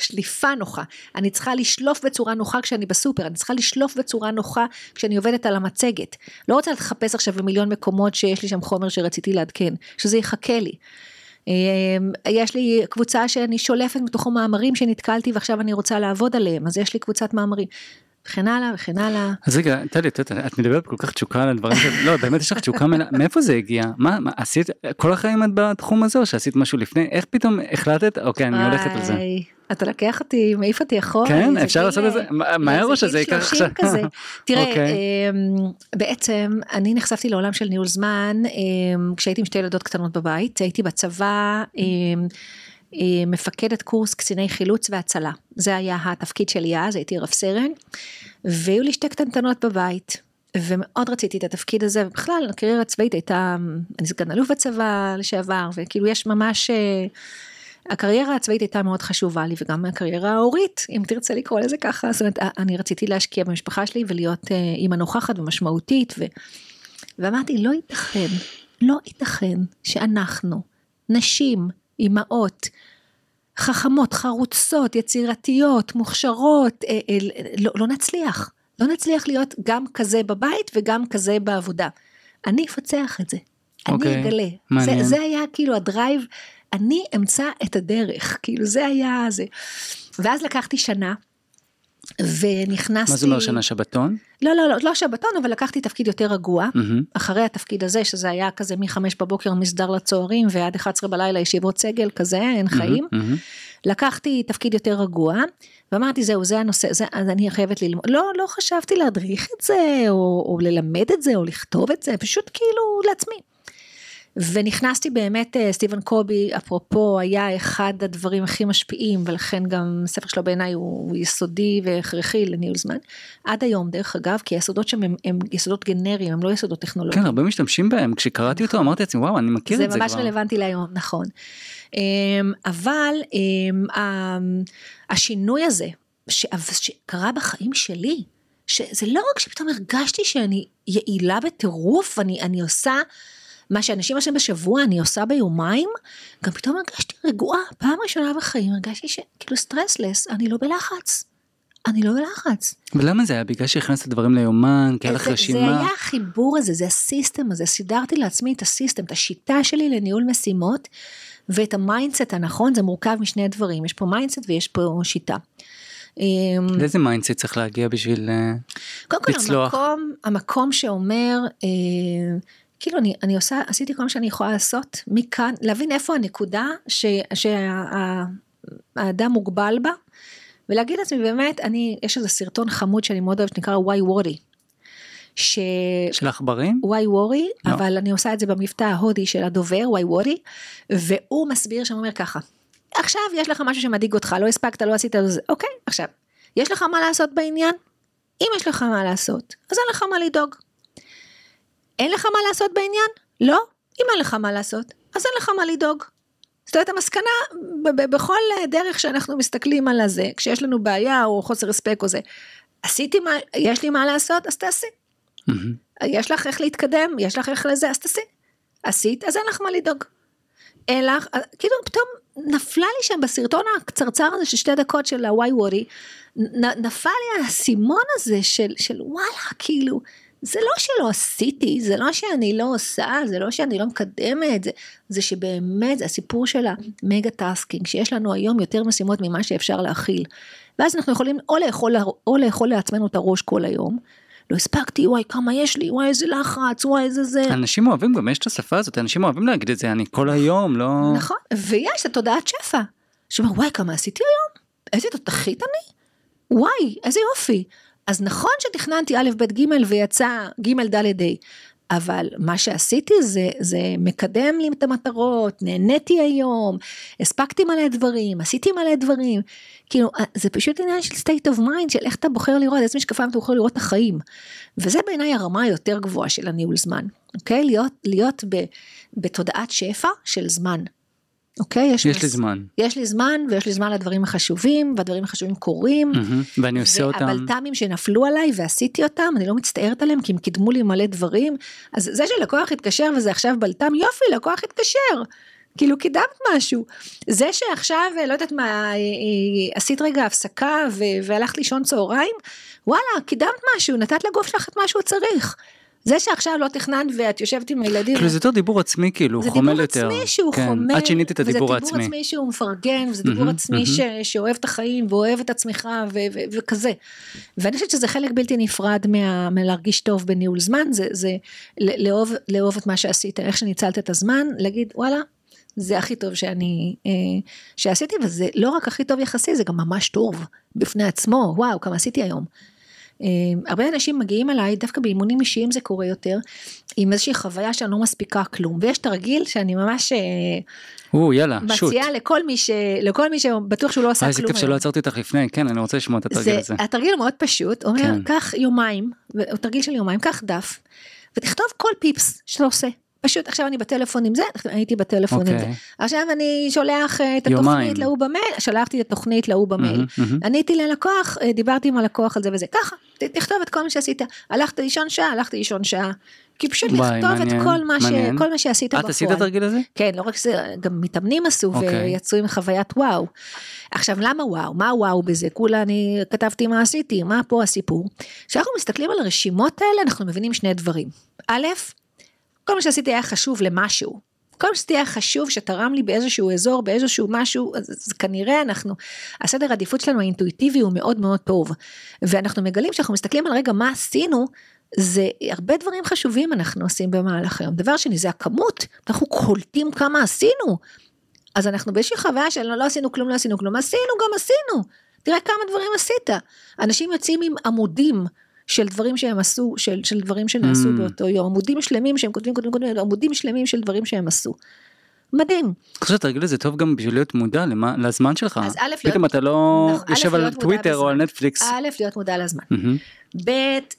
שליפה נוחה, אני צריכה לשלוף בצורה נוחה כשאני בסופר, אני צריכה לשלוף בצורה נוחה כשאני עובדת על המצגת. לא רוצה לחפש עכשיו במיליון מקומות שיש לי שם חומר שרציתי לעדכן, שזה יחכה לי. אמ, יש לי קבוצה שאני שולפת מתוכו מאמרים שנתקלתי ועכשיו אני רוצה לעבוד עליהם, אז יש לי קבוצת מאמרים. וכן הלאה וכן הלאה. אז רגע, טלי, את מדברת כל כך תשוקה על הדברים שלך, לא, באמת יש לך תשוקה, מאיפה זה הגיע? מה, מה, עשית, כל החיים את בתחום הזה או שעשית משהו לפני? איך פתאום החלטת, אוקיי, אני הולכת על זה. אתה לקח אותי, מעיף אותי אחורה. כן, אפשר לעשות את זה, מהר או שזה ייקח עכשיו? תראה, אוקיי. אמ, בעצם אני נחשפתי לעולם של ניהול זמן אמ, כשהייתי עם שתי ילדות קטנות בבית, הייתי בצבא. אמ, מפקדת קורס קציני חילוץ והצלה. זה היה התפקיד שלי אז, הייתי רב סרן, והיו לי שתי קטנטנות בבית. ומאוד רציתי את התפקיד הזה, ובכלל הקריירה הצבאית הייתה, אני סגן אלוף בצבא לשעבר, וכאילו יש ממש, אה, הקריירה הצבאית הייתה מאוד חשובה לי, וגם הקריירה ההורית, אם תרצה לקרוא לזה ככה, זאת אומרת, אני רציתי להשקיע במשפחה שלי ולהיות אה, אימא נוכחת ומשמעותית, ו... ואמרתי, לא ייתכן, לא ייתכן שאנחנו, נשים, אימהות, חכמות, חרוצות, יצירתיות, מוכשרות, אה, אה, לא, לא נצליח. לא נצליח להיות גם כזה בבית וגם כזה בעבודה. אני אפצח את זה. Okay, אני אוקיי, אגלה. זה, זה היה כאילו הדרייב, אני אמצא את הדרך, כאילו זה היה זה. ואז לקחתי שנה, ונכנסתי... מה זה אומר שנה שבתון? לא, לא, לא, לא שבתון, אבל לקחתי תפקיד יותר רגוע, mm-hmm. אחרי התפקיד הזה, שזה היה כזה מ-5 בבוקר מסדר לצוערים, ועד 11 בלילה ישיבות סגל, כזה, אין חיים. Mm-hmm. לקחתי תפקיד יותר רגוע, ואמרתי, זהו, זה הנושא, זה, אז אני חייבת ללמוד. לא, לא חשבתי להדריך את זה, או, או ללמד את זה, או לכתוב את זה, פשוט כאילו לעצמי. ונכנסתי באמת, אה, סטיבן קובי, אפרופו, היה אחד הדברים הכי משפיעים, ולכן גם הספר שלו בעיניי הוא, יסודי והכרחי לניהול זמן. עד היום, דרך אגב, כי היסודות שם הם, הם יסודות גנריים, הם לא יסודות טכנולוגיים. כן, הרבה משתמשים בהם. כשקראתי אותו אמרתי לעצמי, וואו, אני מכיר את זה כבר. זה ממש רלוונטי להיום, נכון. אמ, אבל אמ, השינוי הזה, שקרה בחיים שלי, שזה לא רק שפתאום הרגשתי שאני יעילה בטירוף, אני, אני עושה מה שאנשים עושים בשבוע אני עושה ביומיים, גם פתאום הרגשתי רגועה, פעם ראשונה בחיים הרגשתי שכאילו stressless, אני לא בלחץ. אני לא בלחץ. ולמה זה היה? בגלל שהכנסת דברים ליומן, כי היה לך רשימה? זה היה החיבור הזה, זה ה system הזה, סידרתי לעצמי את ה system, את השיטה שלי לניהול משימות, ואת ה mindset הנכון, זה מורכב משני דברים, יש פה mindset ויש פה שיטה. לאיזה mindset צריך להגיע בשביל אה, קודם כל לצלוח? המקום, המקום שאומר, אה, כאילו אני, אני עושה, עשיתי כל מה שאני יכולה לעשות מכאן, להבין איפה הנקודה שהאדם מוגבל בה, ולהגיד לעצמי באמת, אני, יש איזה סרטון חמוד שאני מאוד אוהבת שנקרא why worry. ש... של עכברים? why worry, no. אבל אני עושה את זה במבטא ההודי של הדובר, why worry, והוא מסביר שם אומר ככה, עכשיו יש לך משהו שמדאיג אותך, לא הספקת, לא עשית, זה, אוקיי, עכשיו, יש לך מה לעשות בעניין? אם יש לך מה לעשות, אז אין לך מה לדאוג. אין לך מה לעשות בעניין? לא? אם אין לך מה לעשות, אז אין לך מה לדאוג. זאת אומרת המסקנה בכל דרך שאנחנו מסתכלים על הזה, כשיש לנו בעיה או חוסר הספק או זה, עשיתי מה, יש לי מה לעשות, אז תעשי. יש לך איך להתקדם, יש לך איך לזה, אז תעשי. עשית, אז אין לך מה לדאוג. אין לך, כאילו פתאום נפלה לי שם בסרטון הקצרצר הזה של שתי דקות של ה why worry, נפל לי האסימון הזה של, של וואלה, כאילו, זה לא שלא עשיתי, זה לא שאני לא עושה, זה לא שאני לא מקדמת, זה, זה שבאמת זה הסיפור של ה mega tasking, שיש לנו היום יותר משימות ממה שאפשר להכיל. ואז אנחנו יכולים או לאכול, או לאכול לעצמנו את הראש כל היום, לא הספקתי, וואי כמה יש לי, וואי איזה לחץ, וואי איזה זה. אנשים אוהבים גם, יש את השפה הזאת, אנשים אוהבים להגיד את זה, אני כל היום לא... נכון, ויש את תודעת שפע. שאומר, וואי כמה עשיתי היום? איזה תותחית אני? וואי, איזה יופי. אז נכון שתכננתי א', ב', ג' ויצא ג', ד', ה', אבל מה שעשיתי זה, זה מקדם לי את המטרות, נהניתי היום, הספקתי מלא דברים, עשיתי מלא דברים. כאילו, זה פשוט עניין של state of mind, של איך אתה בוחר לראות, איזה משקפיים אתה בוחר לראות את החיים. וזה בעיניי הרמה היותר גבוהה של הניהול זמן, אוקיי? להיות, להיות ב, בתודעת שפע של זמן. אוקיי? יש, יש מס... לי זמן. יש לי זמן ויש לי זמן לדברים החשובים והדברים החשובים קורים. Mm-hmm, ואני עושה אותם. והבלת"מים שנפלו עליי ועשיתי אותם אני לא מצטערת עליהם כי הם קידמו לי מלא דברים. אז זה שלקוח התקשר וזה עכשיו בלת"ם יופי לקוח התקשר. כאילו קידמת משהו. זה שעכשיו לא יודעת מה אה, אה, עשית רגע הפסקה והלכת לישון צהריים וואלה קידמת משהו נתת לגוף שלך את מה שהוא צריך. זה שעכשיו לא תכננת ואת יושבת עם הילדים. כאילו זה יותר דיבור עצמי כאילו, חומל יותר. זה דיבור עצמי שהוא כן. חומל. את שינית את הדיבור העצמי. וזה דיבור עצמי שהוא מפרגן, וזה דיבור עצמי ש, שאוהב את החיים ואוהב את עצמך ו, ו, וכזה. ואני חושבת שזה חלק בלתי נפרד מה, מלהרגיש טוב בניהול זמן, זה, זה לאהוב, לאהוב את מה שעשית, איך שניצלת את הזמן, להגיד וואלה. זה הכי טוב שאני, אה, שעשיתי, וזה לא רק הכי טוב יחסי, זה גם ממש טוב בפני עצמו, וואו, כמה עשיתי היום. אמ, הרבה אנשים מגיעים אליי, דווקא באימונים אישיים זה קורה יותר, עם איזושהי חוויה שאני לא מספיקה כלום, ויש תרגיל שאני ממש... אה, או, יאללה, שוט. מציעה לכל מי ש... לכל מי שבטוח שהוא לא עשה כלום. איזה כיף שלא עצרתי אותך לפני, כן, אני רוצה לשמוע את התרגיל הזה. התרגיל מאוד פשוט, אומר, כן. קח יומיים, תרגיל של יומיים, קח דף, ותכתוב כל פיפס שאתה עושה. פשוט עכשיו אני בטלפון עם זה, הייתי בטלפון okay. עם זה. אוקיי. עכשיו אני שולח אה, את התוכנית להוא במייל, שלחתי את התוכנית להוא במייל. Mm-hmm, mm-hmm. עניתי ללקוח, אה, דיברתי עם הלקוח על זה וזה. ככה, תכתוב את כל מה שעשית. הלכת לישון שעה, הלכת לישון שעה. כי פשוט וואי, לכתוב מעניין, את כל מה, ש... כל מה שעשית בפועל. את עשית את התרגיל הזה? כן, לא רק זה, גם מתאמנים עשו okay. אוקיי. ויצאו עם חוויית וואו. עכשיו למה וואו? מה וואו בזה? כולה אני כתבתי מה עשיתי, מה פה הסיפור? כשאנחנו מסתכלים על הרשימות האלה אנחנו מבינים שני דברים. א', כל מה שעשיתי היה חשוב למשהו. כל מה שעשיתי היה חשוב שתרם לי באיזשהו אזור, באיזשהו משהו, אז, אז כנראה אנחנו, הסדר עדיפות שלנו האינטואיטיבי הוא מאוד מאוד טוב. ואנחנו מגלים שאנחנו מסתכלים על רגע מה עשינו, זה הרבה דברים חשובים אנחנו עושים במהלך היום. דבר שני זה הכמות, אנחנו קולטים כמה עשינו. אז אנחנו באיזושהי חוויה של לא עשינו כלום, לא עשינו כלום, עשינו גם עשינו. תראה כמה דברים עשית. אנשים יוצאים עם עמודים של דברים שהם עשו, של, של דברים שנעשו mm. באותו יום, עמודים שלמים שהם כותבים, כותבים, כותבים, עמודים שלמים של דברים שהם עשו. מדהים. אני חושב שהתרגיל הזה טוב גם בשביל להיות מודע למה, לזמן שלך. אז א', פתאום אתה לא נכון, יושב על טוויטר או על נטפליקס. א', להיות מודע לזמן. ב',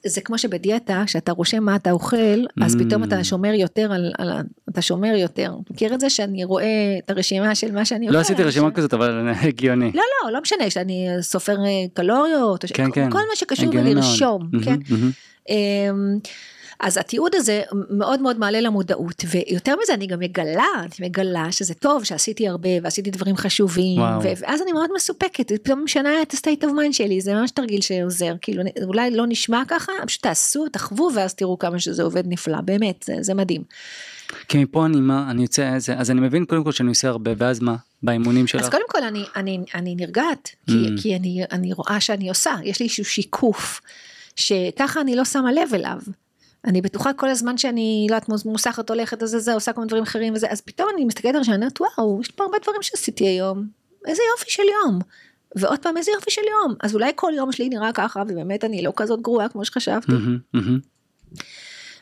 זה כמו שבדיאטה, כשאתה רושם מה אתה אוכל, אז mm-hmm. פתאום אתה שומר יותר על, על, אתה שומר יותר. מכיר את זה שאני רואה את הרשימה של מה שאני לא אוכל? לא עשיתי רשימה כזאת, אבל הגיוני. לא, לא, לא משנה, שאני סופר אה, קלוריות, כן, כן. כל מה שקשור ללרשום, כן? אז התיעוד הזה מאוד מאוד מעלה למודעות ויותר מזה אני גם מגלה, אני מגלה שזה טוב שעשיתי הרבה ועשיתי דברים חשובים וואו. ואז אני מאוד מסופקת, פתאום משנה את ה-state of mind שלי, זה ממש תרגיל שעוזר, כאילו אולי לא נשמע ככה, פשוט תעשו, תחוו ואז תראו כמה שזה עובד נפלא, באמת, זה, זה מדהים. כי מפה אני מה, אני יוצא איזה, אז אני מבין קודם כל שאני עושה הרבה, ואז מה, באימונים שלך? אז קודם כל אני, אני, אני נרגעת, כי, mm. כי אני, אני רואה שאני עושה, יש לי איזשהו שיקוף, שככה אני לא שמה לב אליו. אני בטוחה כל הזמן שאני לא יודעת מוסכת הולכת אז זה עושה כל מיני דברים אחרים וזה אז פתאום אני מסתכלת על שאני אומרת וואו יש פה הרבה דברים שעשיתי היום איזה יופי של יום ועוד פעם איזה יופי של יום אז אולי כל יום שלי נראה ככה ובאמת אני לא כזאת גרועה כמו שחשבתי.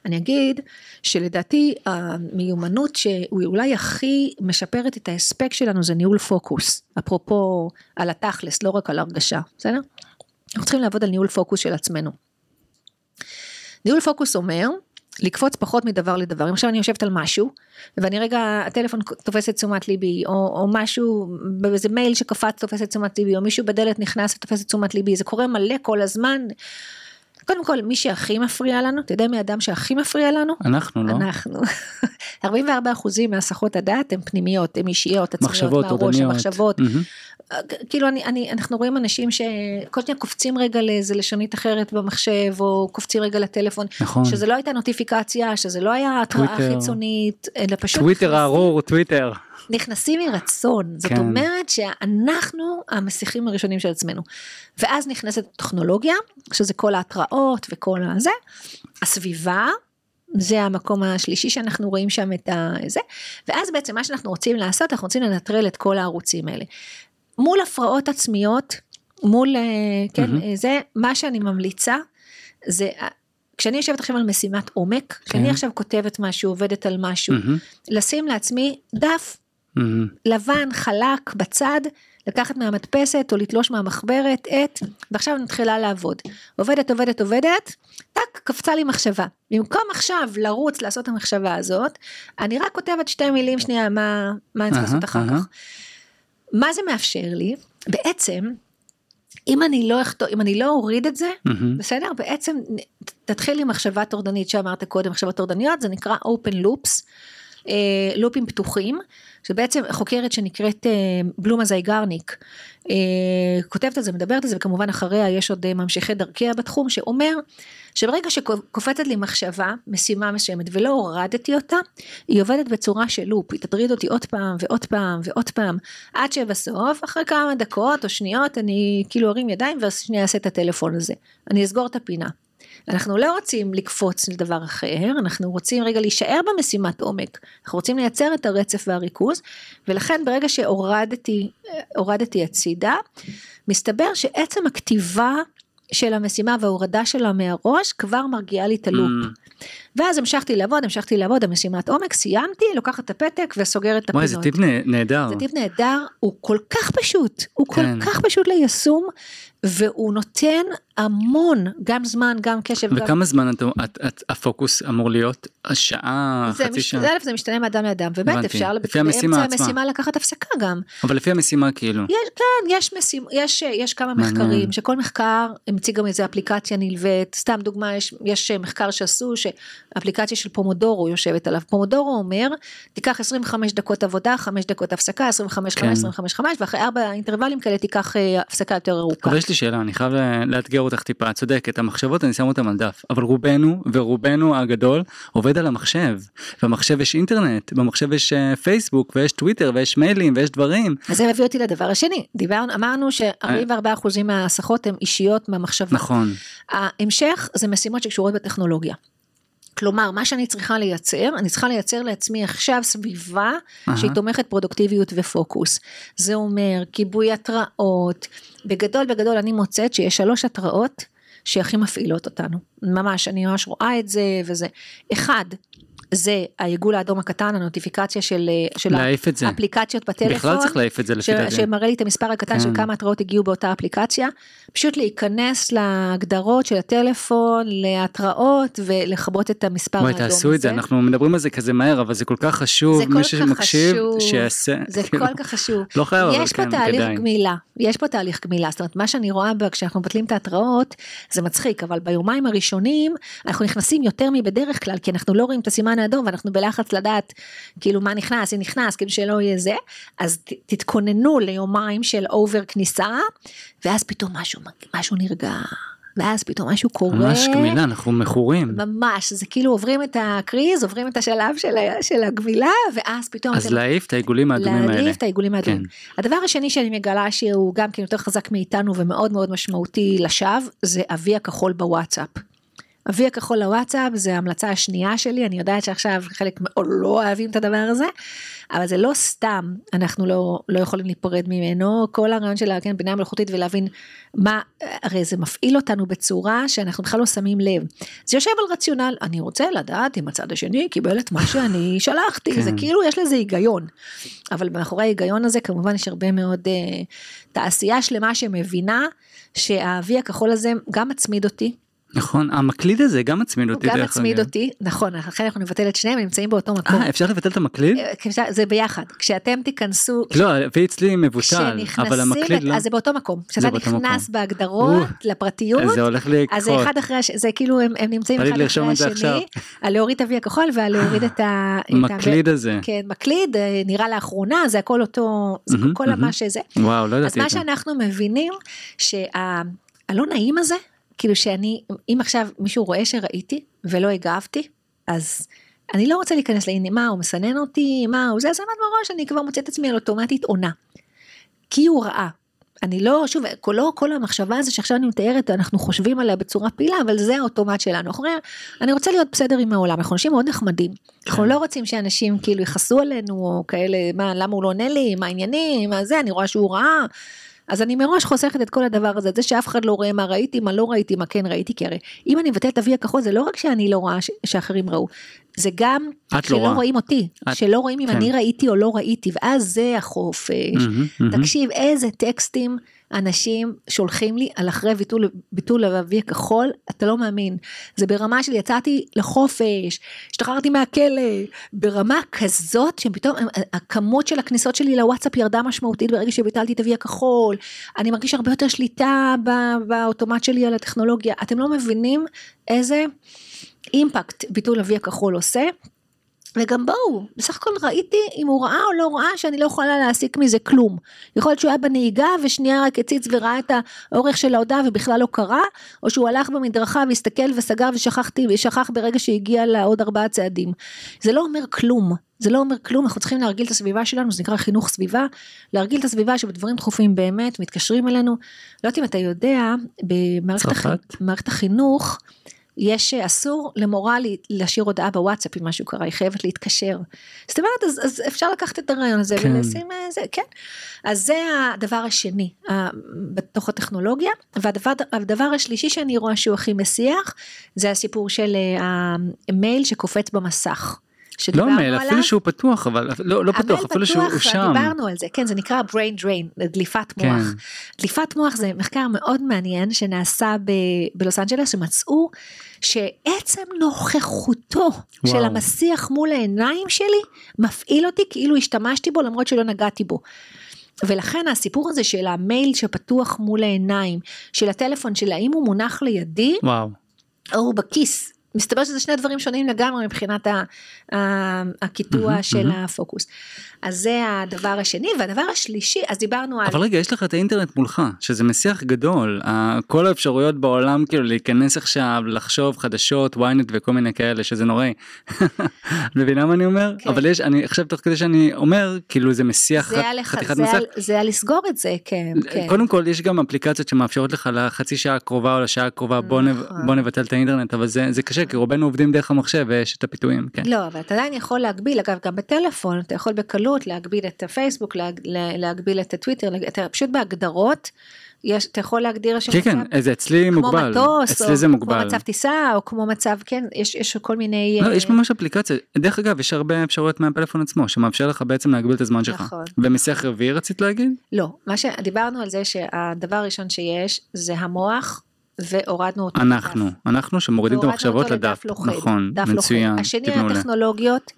אני אגיד שלדעתי המיומנות שהוא אולי הכי משפרת את ההספק שלנו זה ניהול פוקוס אפרופו על התכלס לא רק על הרגשה בסדר? אנחנו צריכים לעבוד על ניהול פוקוס של עצמנו. ניהול פוקוס אומר לקפוץ פחות מדבר לדבר אם עכשיו אני יושבת על משהו ואני רגע הטלפון תופס את תשומת ליבי או, או משהו באיזה מייל שקפץ תופס את תשומת ליבי או מישהו בדלת נכנס ותופס את תשומת ליבי זה קורה מלא כל הזמן. קודם כל מי שהכי מפריע לנו אתה יודע מי האדם שהכי מפריע לנו אנחנו לא אנחנו 44 אחוזים מהסחות הדעת הן פנימיות הן אישיות עצמיות מחשבות מהראש המחשבות mm-hmm. כאילו אני, אני, אנחנו רואים אנשים שכל שניה קופצים רגע לאיזה לשונית אחרת במחשב או קופצים רגע לטלפון, נכון. שזה לא הייתה נוטיפיקציה, שזה לא היה התראה חיצונית, אלא פשוט... טוויטר הארור, טוויטר. נכנסים מרצון, זאת כן. אומרת שאנחנו המסיכים הראשונים של עצמנו. ואז נכנסת טכנולוגיה, שזה כל ההתראות וכל הזה, הסביבה, זה המקום השלישי שאנחנו רואים שם את זה, ואז בעצם מה שאנחנו רוצים לעשות, אנחנו רוצים לנטרל את כל הערוצים האלה. מול הפרעות עצמיות, מול, אה, כן, mm-hmm. זה, מה שאני ממליצה, זה כשאני יושבת עכשיו על משימת עומק, כן. כשאני עכשיו כותבת משהו, עובדת על משהו, mm-hmm. לשים לעצמי דף. לבן, חלק, בצד, לקחת מהמדפסת או לתלוש מהמחברת את, ועכשיו אני מתחילה לעבוד. עובדת, עובדת, עובדת, טאק, קפצה לי מחשבה. במקום עכשיו לרוץ לעשות את המחשבה הזאת, אני רק כותבת שתי מילים שנייה, מה, מה אני צריכה לעשות אחר כך. מה זה מאפשר לי? בעצם, אם אני לא אכתוב, אם אני לא אוריד את זה, mm-hmm. בסדר? בעצם תתחיל עם מחשבה טורדנית שאמרת קודם, מחשבות טורדניות, זה נקרא open loops, לופים פתוחים, שבעצם חוקרת שנקראת אה, בלומה זייגרניק, אה, כותבת על זה, מדברת על זה, וכמובן אחריה יש עוד אה, ממשיכי דרכיה בתחום, שאומר שברגע שקופצת לי מחשבה, משימה מסוימת, ולא הורדתי אותה, היא עובדת בצורה של לופ, היא תטריד אותי עוד פעם ועוד פעם ועוד פעם, עד שבסוף, אחרי כמה דקות או שניות, אני כאילו ארים ידיים ושנייה אעשה את הטלפון הזה. אני אסגור את הפינה. אנחנו לא רוצים לקפוץ לדבר אחר, אנחנו רוצים רגע להישאר במשימת עומק, אנחנו רוצים לייצר את הרצף והריכוז, ולכן ברגע שהורדתי הורדתי הצידה, מסתבר שעצם הכתיבה של המשימה וההורדה שלה מהראש כבר מרגיעה לי את הלופ. Mm. ואז המשכתי לעבוד, המשכתי לעבוד, המשימת עומק, סיימתי, לוקחת את הפתק וסוגרת את הפינות. וואי, זה טיפ נהדר. זה טיפ נהדר, הוא כל כך פשוט, הוא כן. כל כך פשוט ליישום, והוא נותן המון, גם זמן, גם קשב. וכמה גם... זמן את, את, את, הפוקוס אמור להיות? שעה, חצי מש... שעה? א', זה משתנה מאדם לאדם, וב', אפשר לפי המשימה באמצע המשימה לקחת הפסקה גם. אבל לפי המשימה כאילו. יש, כן, יש, משימ... יש, יש כמה מעניין. מחקרים, שכל מחקר מציג גם איזה אפליקציה נלווית, סתם דוגמה, יש, יש מחקר שעשו, שאפליקציה של פומודורו יושבת עליו. פומודורו אומר, תיקח 25 דקות עבודה, 5 דקות הפסקה, 25, כן. 5, 25, 5, ואחרי 4 אינטרוולים כאלה תיקח אה, הפסקה יותר ארוכה. יש לי שאלה, אני חייב לאתגר אותך טיפה, את צודקת, המחשבות אני שם אותן על דף, אבל רובנו ורובנו הגדול עובד על המחשב, במחשב יש אינטרנט, במחשב יש אה, פייסבוק ויש טוויטר ויש מיילים ויש דברים. אז זה מביא אותי לדבר השני, דיברנו, אמרנו ש-44% מההסחות הן אישיות מהמחשבה. נכון. ההמשך זה משימות שקשורות בטכנולוגיה. כלומר, מה שאני צריכה לייצר, אני צריכה לייצר לעצמי עכשיו סביבה uh-huh. שהיא תומכת פרודוקטיביות ופוקוס. זה אומר כיבוי התראות, בגדול בגדול אני מוצאת שיש שלוש התראות שהכי מפעילות אותנו. ממש, אני ממש רואה את זה וזה. אחד, זה העיגול האדום הקטן, הנוטיפיקציה של, של האפליקציות בטלפון. בכלל צריך להעיף את זה לפי דעתי. שמראה לי את המספר הקטן כן. של כמה התראות הגיעו באותה אפליקציה. פשוט להיכנס להגדרות של הטלפון, להתראות ולכבות את המספר האדום הזה. בואי תעשו את זה, אנחנו מדברים על זה כזה מהר, אבל זה כל כך חשוב, מי שמקשיב, שיעשה. זה כאילו, כל כך חשוב. לא חייב, אבל כן, כדאי. יש פה תהליך גמילה, יש פה תהליך גמילה, זאת אומרת מה שאני רואה כשאנחנו מבטלים את ההתראות, זה מצחיק, אבל ביומיים הראשונים אנחנו נכנסים יותר מבדרך כלל, כי אנחנו לא רואים את הסימן האדום ואנחנו בלחץ לדעת כאילו מה נכנס, אם נכנס, כאילו שלא יהיה זה, אז תתכוננו ליומיים של אובר כניסה, ואז פתאום משהו, משהו נרגע. ואז פתאום משהו קורה. ממש גמילה, אנחנו מכורים. ממש, זה כאילו עוברים את הקריז, עוברים את השלב של, של הגמילה, ואז פתאום... אז אתם... להעיף את העיגולים האדומים האלה. להעיף את העיגולים האדומים. כן. הדבר השני שאני מגלה שהוא גם כן יותר חזק מאיתנו ומאוד מאוד משמעותי לשווא, זה אבי הכחול בוואטסאפ. אבי הכחול לוואטסאפ זה ההמלצה השנייה שלי, אני יודעת שעכשיו חלק מאוד לא אוהבים את הדבר הזה, אבל זה לא סתם, אנחנו לא, לא יכולים להיפרד ממנו, כל הרעיון של כן, בינה מלאכותית ולהבין מה, הרי זה מפעיל אותנו בצורה שאנחנו בכלל לא שמים לב. זה יושב על רציונל, אני רוצה לדעת אם הצד השני קיבל את מה שאני שלחתי, כן. זה כאילו יש לזה היגיון. אבל מאחורי ההיגיון הזה כמובן יש הרבה מאוד uh, תעשייה שלמה שמבינה שהאבי הכחול הזה גם מצמיד אותי. נכון, המקליד הזה גם מצמיד אותי. גם מצמיד אותי, נכון, לכן אנחנו נבטל את שניהם, הם נמצאים באותו מקום. אה, אפשר לבטל את המקליד? אה, זה ביחד, כשאתם תיכנסו... לא, ואצלי מבוטל, אבל המקליד לא. אז זה באותו מקום, כשאתה נכנס בהגדרות לפרטיות, זה הולך לי אז זה אחד אחרי השני, זה כאילו הם נמצאים אחד אחרי השני, על להוריד אבי הכחול ועל להוריד את ה... המקליד הזה. כן, מקליד, אה, נראה לאחרונה, זה הכל אותו, זה כל מה שזה. וואו, לא ידעתי את זה. אז מה שאנחנו מבינים, שהלא נעים הזה, כאילו שאני, אם עכשיו מישהו רואה שראיתי ולא הגבתי, אז אני לא רוצה להיכנס לעניין מה הוא מסנן אותי מה הוא זה אז אמרת מראש אני כבר מוצאת עצמי על אוטומטית עונה. כי הוא ראה. אני לא שוב לא כל המחשבה הזו שעכשיו אני מתארת אנחנו חושבים עליה בצורה פעילה אבל זה האוטומט שלנו. אנחנו אני רוצה להיות בסדר עם העולם אנחנו אנשים מאוד נחמדים. אנחנו לא רוצים שאנשים כאילו יכעסו עלינו או כאלה מה למה הוא לא עונה לי מה העניינים מה זה אני רואה שהוא ראה. אז אני מראש חוסכת את כל הדבר הזה, זה שאף אחד לא רואה מה ראיתי, מה לא ראיתי, מה כן ראיתי, כי הרי אם אני מבטלת את אבי הכחול זה לא רק שאני לא רואה שאחרים ראו, זה גם לא שלא לא רואים אותי, את... שלא רואים אם כן. אני ראיתי או לא ראיתי, ואז זה החופש. Mm-hmm, mm-hmm. תקשיב איזה טקסטים אנשים שולחים לי על אחרי ביטול, ביטול אבי הכחול, אתה לא מאמין. זה ברמה של יצאתי לחופש, השתחררתי מהכלא, ברמה כזאת שפתאום הכמות של הכניסות שלי לוואטסאפ ירדה משמעותית ברגע שביטלתי את אבי הכחול, אני מרגיש הרבה יותר שליטה באוטומט שלי על הטכנולוגיה, אתם לא מבינים איזה אימפקט ביטול אבי הכחול עושה. וגם בואו, בסך הכל ראיתי אם הוא ראה או לא ראה שאני לא יכולה להסיק מזה כלום. יכול להיות שהוא היה בנהיגה ושנייה רק הציץ וראה את האורך של ההודעה ובכלל לא קרה, או שהוא הלך במדרכה והסתכל וסגר ושכחתי ושכח ברגע שהגיע לעוד ארבעה צעדים. זה לא אומר כלום, זה לא אומר כלום, אנחנו צריכים להרגיל את הסביבה שלנו, זה נקרא חינוך סביבה, להרגיל את הסביבה שבדברים דחופים באמת מתקשרים אלינו. לא יודעת אם אתה יודע, במערכת החינוך, יש אה, אסור למורה להשאיר הודעה בוואטסאפ אם משהו קרה, היא חייבת להתקשר. זאת אומרת, אז, אז אפשר לקחת את הרעיון הזה כן. ולשים אה, זה, כן. אז זה הדבר השני בתוך הטכנולוגיה, והדבר השלישי שאני רואה שהוא הכי מסיח, זה הסיפור של אה, המייל שקופץ במסך. לא מייל, אפילו שהוא פתוח, אבל לא, לא פתוח, אפילו שהוא שם. דיברנו על זה, כן, זה נקרא brain drain, דליפת מוח. כן. דליפת מוח זה מחקר מאוד מעניין שנעשה בלוס אנג'לס, שמצאו שעצם נוכחותו וואו. של המסיח מול העיניים שלי, מפעיל אותי כאילו השתמשתי בו למרות שלא נגעתי בו. ולכן הסיפור הזה של המייל שפתוח מול העיניים, של הטלפון של האם הוא מונח לידי, וואו. או הוא בכיס מסתבר שזה שני דברים שונים לגמרי מבחינת הקיטוע של הפוקוס. אז זה הדבר השני והדבר השלישי אז דיברנו על אבל רגע יש לך את האינטרנט מולך שזה מסיח גדול כל האפשרויות בעולם כאילו להיכנס עכשיו לחשוב חדשות ynet וכל מיני כאלה שזה נוראי. מבינה מה אני אומר כן. אבל יש אני עכשיו תוך כדי שאני אומר כאילו זה מסיח זה חתיכת זה מסיח. זה היה לסגור את זה כן, כן. קודם כל יש גם אפליקציות שמאפשרות לך לחצי שעה הקרובה או לשעה הקרובה בוא, נב, נכון. בוא נבטל את האינטרנט אבל זה זה קשה כי רובנו עובדים דרך המחשב ויש את הפיתויים. כן. לא אבל אתה עדיין יכול להגביל אגב גם בטלפון אתה יכול בקלות בקלות להגביל את הפייסבוק, להג, להגביל את הטוויטר, אתה פשוט בהגדרות. יש, אתה יכול להגדיר שמצב, כן, כן, זה אצלי כמו מוגבל, מטוס, אצלי זה מוגבל, כמו מצב טיסה, או כמו מצב, כן, יש, יש כל מיני... לא, יש ממש אפליקציה, דרך אגב, יש הרבה אפשרויות מהפלאפון עצמו, שמאפשר לך בעצם להגביל את הזמן שלך. נכון. ומשיח רביעי רצית להגיד? לא, מה שדיברנו על זה שהדבר הראשון שיש, זה המוח והורדנו אותו אנחנו, לדף. אנחנו שמורידים את המחשבות לדף, נכון, דף מצוין, לוחד. השני הטכנולוגיות.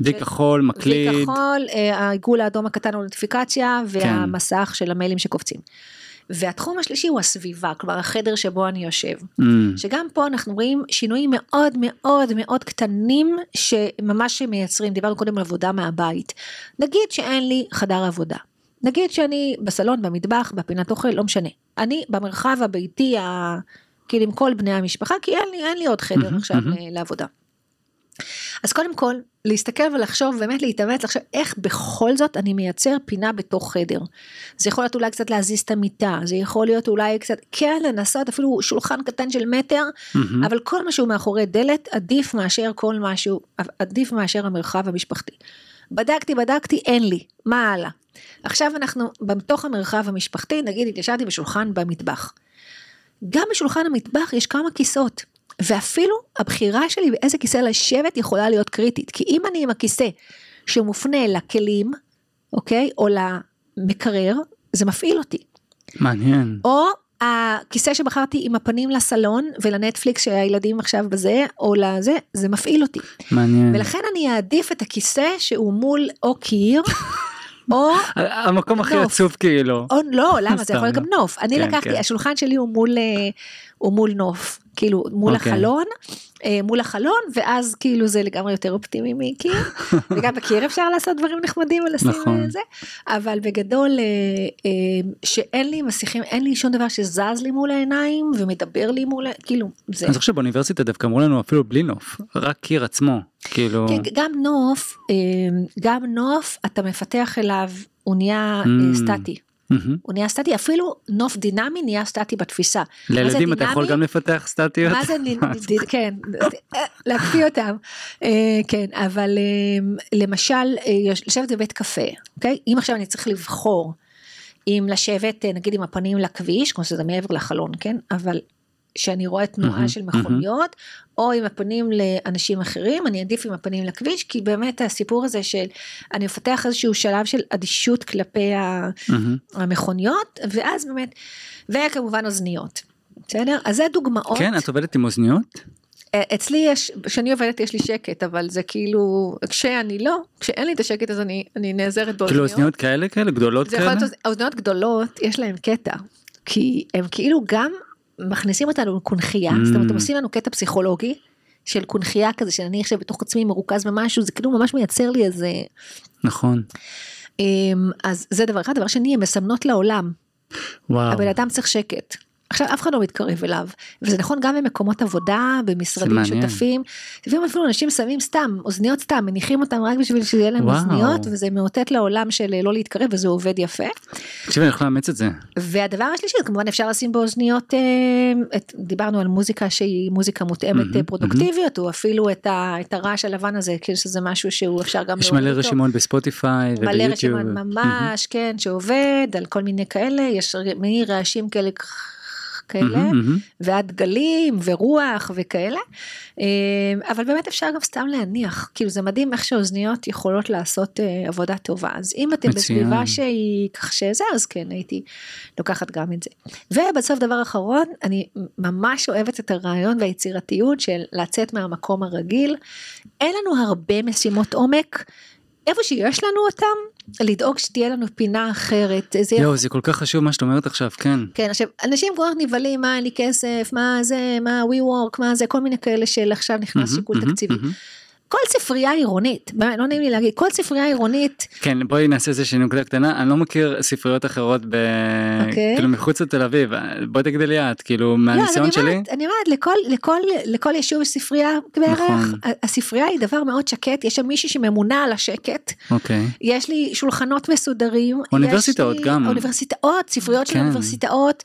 וי כחול, מקליד. וי כחול, אה, העיגול האדום הקטן הוא נוטיפיקציה והמסך כן. של המיילים שקופצים. והתחום השלישי הוא הסביבה, כלומר החדר שבו אני יושב. Mm. שגם פה אנחנו רואים שינויים מאוד מאוד מאוד קטנים שממש מייצרים, דיברנו קודם על עבודה מהבית. נגיד שאין לי חדר עבודה. נגיד שאני בסלון, במטבח, בפינת אוכל, לא משנה. אני במרחב הביתי, ה... כאילו עם כל בני המשפחה, כי אין לי, אין לי עוד חדר mm-hmm, עכשיו mm-hmm. לעבודה. אז קודם כל, להסתכל ולחשוב, באמת להתאמץ, לחשוב איך בכל זאת אני מייצר פינה בתוך חדר. זה יכול להיות אולי קצת להזיז את המיטה, זה יכול להיות אולי קצת, כן לנסות אפילו שולחן קטן של מטר, mm-hmm. אבל כל מה שהוא מאחורי דלת עדיף מאשר כל משהו, עדיף מאשר המרחב המשפחתי. בדקתי, בדקתי, אין לי, מה הלאה? עכשיו אנחנו בתוך המרחב המשפחתי, נגיד התיישבתי בשולחן במטבח. גם בשולחן המטבח יש כמה כיסאות. ואפילו הבחירה שלי באיזה כיסא לשבת יכולה להיות קריטית, כי אם אני עם הכיסא שמופנה לכלים, אוקיי, או למקרר, זה מפעיל אותי. מעניין. או הכיסא שבחרתי עם הפנים לסלון ולנטפליקס שהילדים עכשיו בזה, או לזה, זה מפעיל אותי. מעניין. ולכן אני אעדיף את הכיסא שהוא מול או קיר. או המקום הכי עצוב כאילו. או לא, למה? זה יכול להיות גם נוף. אני כן, לקחתי, כן. השולחן שלי הוא מול, אה, הוא מול נוף, כאילו מול okay. אוקיי. החלון, אה, מול החלון, ואז כאילו זה לגמרי יותר אופטימי מקיר, וגם בקיר אפשר לעשות דברים נחמדים ולשים נכון. זה, אבל בגדול שאין לי מסיכים, אין לי שום דבר שזז לי מול העיניים ומדבר לי מול, כאילו זה. אני חושב באוניברסיטה דווקא אמרו לנו אפילו בלי נוף, רק קיר עצמו, כאילו. כן, גם נוף, גם נוף אתה מפתח אליו, הוא נהיה mm. סטטי. Mm-hmm. הוא נהיה סטטי, אפילו נוף דינמי נהיה סטטי בתפיסה. לילדים אתה יכול גם לפתח סטטיות? מה זה, כן, להקפיא אותם, אה, כן, אבל אה, למשל, אה, לשבת בבית קפה, אוקיי? אם עכשיו אני צריך לבחור אם לשבת נגיד עם הפנים לכביש, כמו שזה מעבר לחלון, כן? אבל שאני רואה תנועה mm-hmm, של מכוניות, mm-hmm. או עם הפנים לאנשים אחרים, אני עדיף עם הפנים לכביש, כי באמת הסיפור הזה של אני מפתח איזשהו שלב של אדישות כלפי mm-hmm. המכוניות, ואז באמת, וכמובן אוזניות, בסדר? אז זה דוגמאות. כן, את עובדת עם אוזניות? אה, אצלי יש, כשאני עובדת יש לי שקט, אבל זה כאילו, כשאני לא, כשאין לי את השקט אז אני, אני נעזרת באוזניות. כאילו אוזניות כאלה כאלה, גדולות כאלה? אוזניות גדולות, יש להן קטע, כי הם כאילו גם מכניסים אותנו לקונכייה, mm. זאת אומרת, הם עושים לנו קטע פסיכולוגי של קונכייה כזה, שאני עכשיו בתוך עצמי מרוכז במשהו, זה כאילו ממש מייצר לי איזה... נכון. אמ, אז זה דבר אחד, דבר שני, הן מסמנות לעולם. וואו. הבן אדם צריך שקט. עכשיו אף אחד לא מתקרב אליו, וזה נכון גם במקומות עבודה, במשרדים שותפים, לפעמים אפילו אנשים שמים סתם, אוזניות סתם, מניחים אותם רק בשביל שיהיה להם אוזניות, וזה מאותת לעולם של לא להתקרב, וזה עובד יפה. תקשיבי, אני יכול לאמץ את זה. והדבר השלישי, כמובן אפשר לשים באוזניות, אה, את, דיברנו על מוזיקה שהיא מוזיקה מותאמת mm-hmm, פרודוקטיביות, mm-hmm. או אפילו את, ה, את הרעש הלבן הזה, כאילו שזה משהו שהוא אפשר גם... יש מלא רשימות בספוטיפיי וביוטיוב. מלא רשימות ממש, mm-hmm. כן, שעובד על כל מיני כאלה, יש מיני רעשים כאלה. כאלה. ועד גלים ורוח וכאלה, אה, אבל באמת אפשר גם סתם להניח, כאילו זה מדהים איך שאוזניות יכולות לעשות אה, עבודה טובה, אז אם אתם בסביבה שהיא כך שזה, אז כן הייתי לוקחת גם את זה. ובסוף דבר אחרון, אני ממש אוהבת את הרעיון והיצירתיות של לצאת מהמקום הרגיל, אין לנו הרבה משימות עומק. איפה שיש לנו אותם, לדאוג שתהיה לנו פינה אחרת. זה יואו, זה כל כך חשוב מה שאת אומרת עכשיו, כן. כן, עכשיו, אנשים כך נבהלים, מה אין לי כסף, מה זה, מה we work, מה זה, כל מיני כאלה של עכשיו נכנס שיקול תקציבי. כל ספרייה עירונית, באמת לא נעים לי להגיד, כל ספרייה עירונית. כן, בואי נעשה איזה נקודה קטנה, אני לא מכיר ספריות אחרות ב... Okay. אוקיי. כאילו מחוץ לתל אביב, בואי תגידי לי את, כאילו מהניסיון לא, שלי. אני אומרת, לכל, לכל, לכל יישוב יש ספרייה בערך, נכון. הספרייה היא דבר מאוד שקט, יש שם מישהי שממונה על השקט, okay. אוקיי. יש לי שולחנות מסודרים, אוניברסיטאות לי, גם, אוניברסיטאות, ספריות כן. של אוניברסיטאות,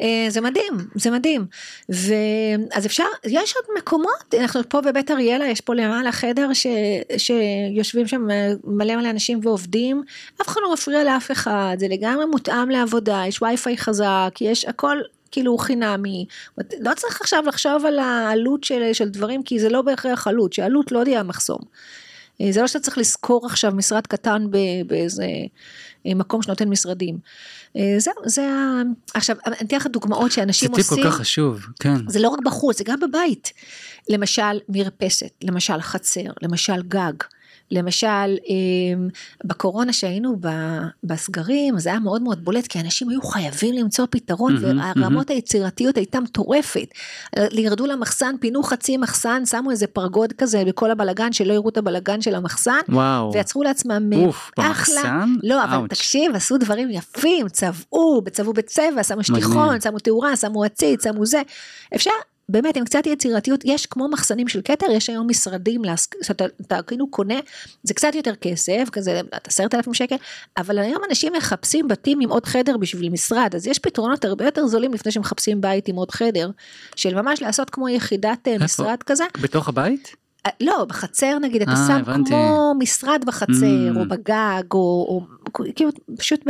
אה, זה מדהים, זה מדהים, ואז אפשר, יש עוד מקומות, אנחנו פה בבית אריאלה, יש פה למעלה חדר ש, שיושבים שם מלא מלא אנשים ועובדים, אף אחד לא מפריע לאף אחד, זה לגמרי מותאם לעבודה, יש וי-פיי חזק, יש הכל כאילו חינמי, לא צריך עכשיו לחשוב על העלות של, של דברים, כי זה לא בהכרח עלות, שעלות לא תהיה המחסום. אה, זה לא שאתה צריך לשכור עכשיו משרד קטן באיזה אה, מקום שנותן משרדים. אה, זהו, זה ה... עכשיו, אני אתן לך דוגמאות שאנשים עושים. זה טיפ כל כך חשוב, כן. זה לא רק בחוץ, זה גם בבית. למשל מרפסת, למשל חצר, למשל גג. למשל, אמ, בקורונה שהיינו בסגרים, זה היה מאוד מאוד בולט, כי אנשים היו חייבים למצוא פתרון, mm-hmm. היצירתיות הייתה מטורפת. ירדו למחסן, פינו חצי מחסן, שמו איזה פרגוד כזה בכל הבלגן, שלא יראו את הבלגן של המחסן, וואו. ויצרו לעצמם אוף, אחלה. במחסן? לא, אבל אוץ'. תקשיב, עשו דברים יפים, צבעו, צבעו בצבע, שמו שטיחון, שמו תאורה, שמו עציץ, שמו זה. אפשר באמת עם קצת יצירתיות יש כמו מחסנים של כתר יש היום משרדים שאתה כאילו קונה זה קצת יותר כסף כזה עשרת אלפים שקל אבל היום אנשים מחפשים בתים עם עוד חדר בשביל משרד אז יש פתרונות הרבה יותר זולים לפני שמחפשים בית עם עוד חדר של ממש לעשות כמו יחידת אה, משרד כזה. בתוך הבית? אה, לא, בחצר נגיד, אתה אה, שם הבנתי. כמו משרד בחצר, mm. או בגג, או, או כאילו פשוט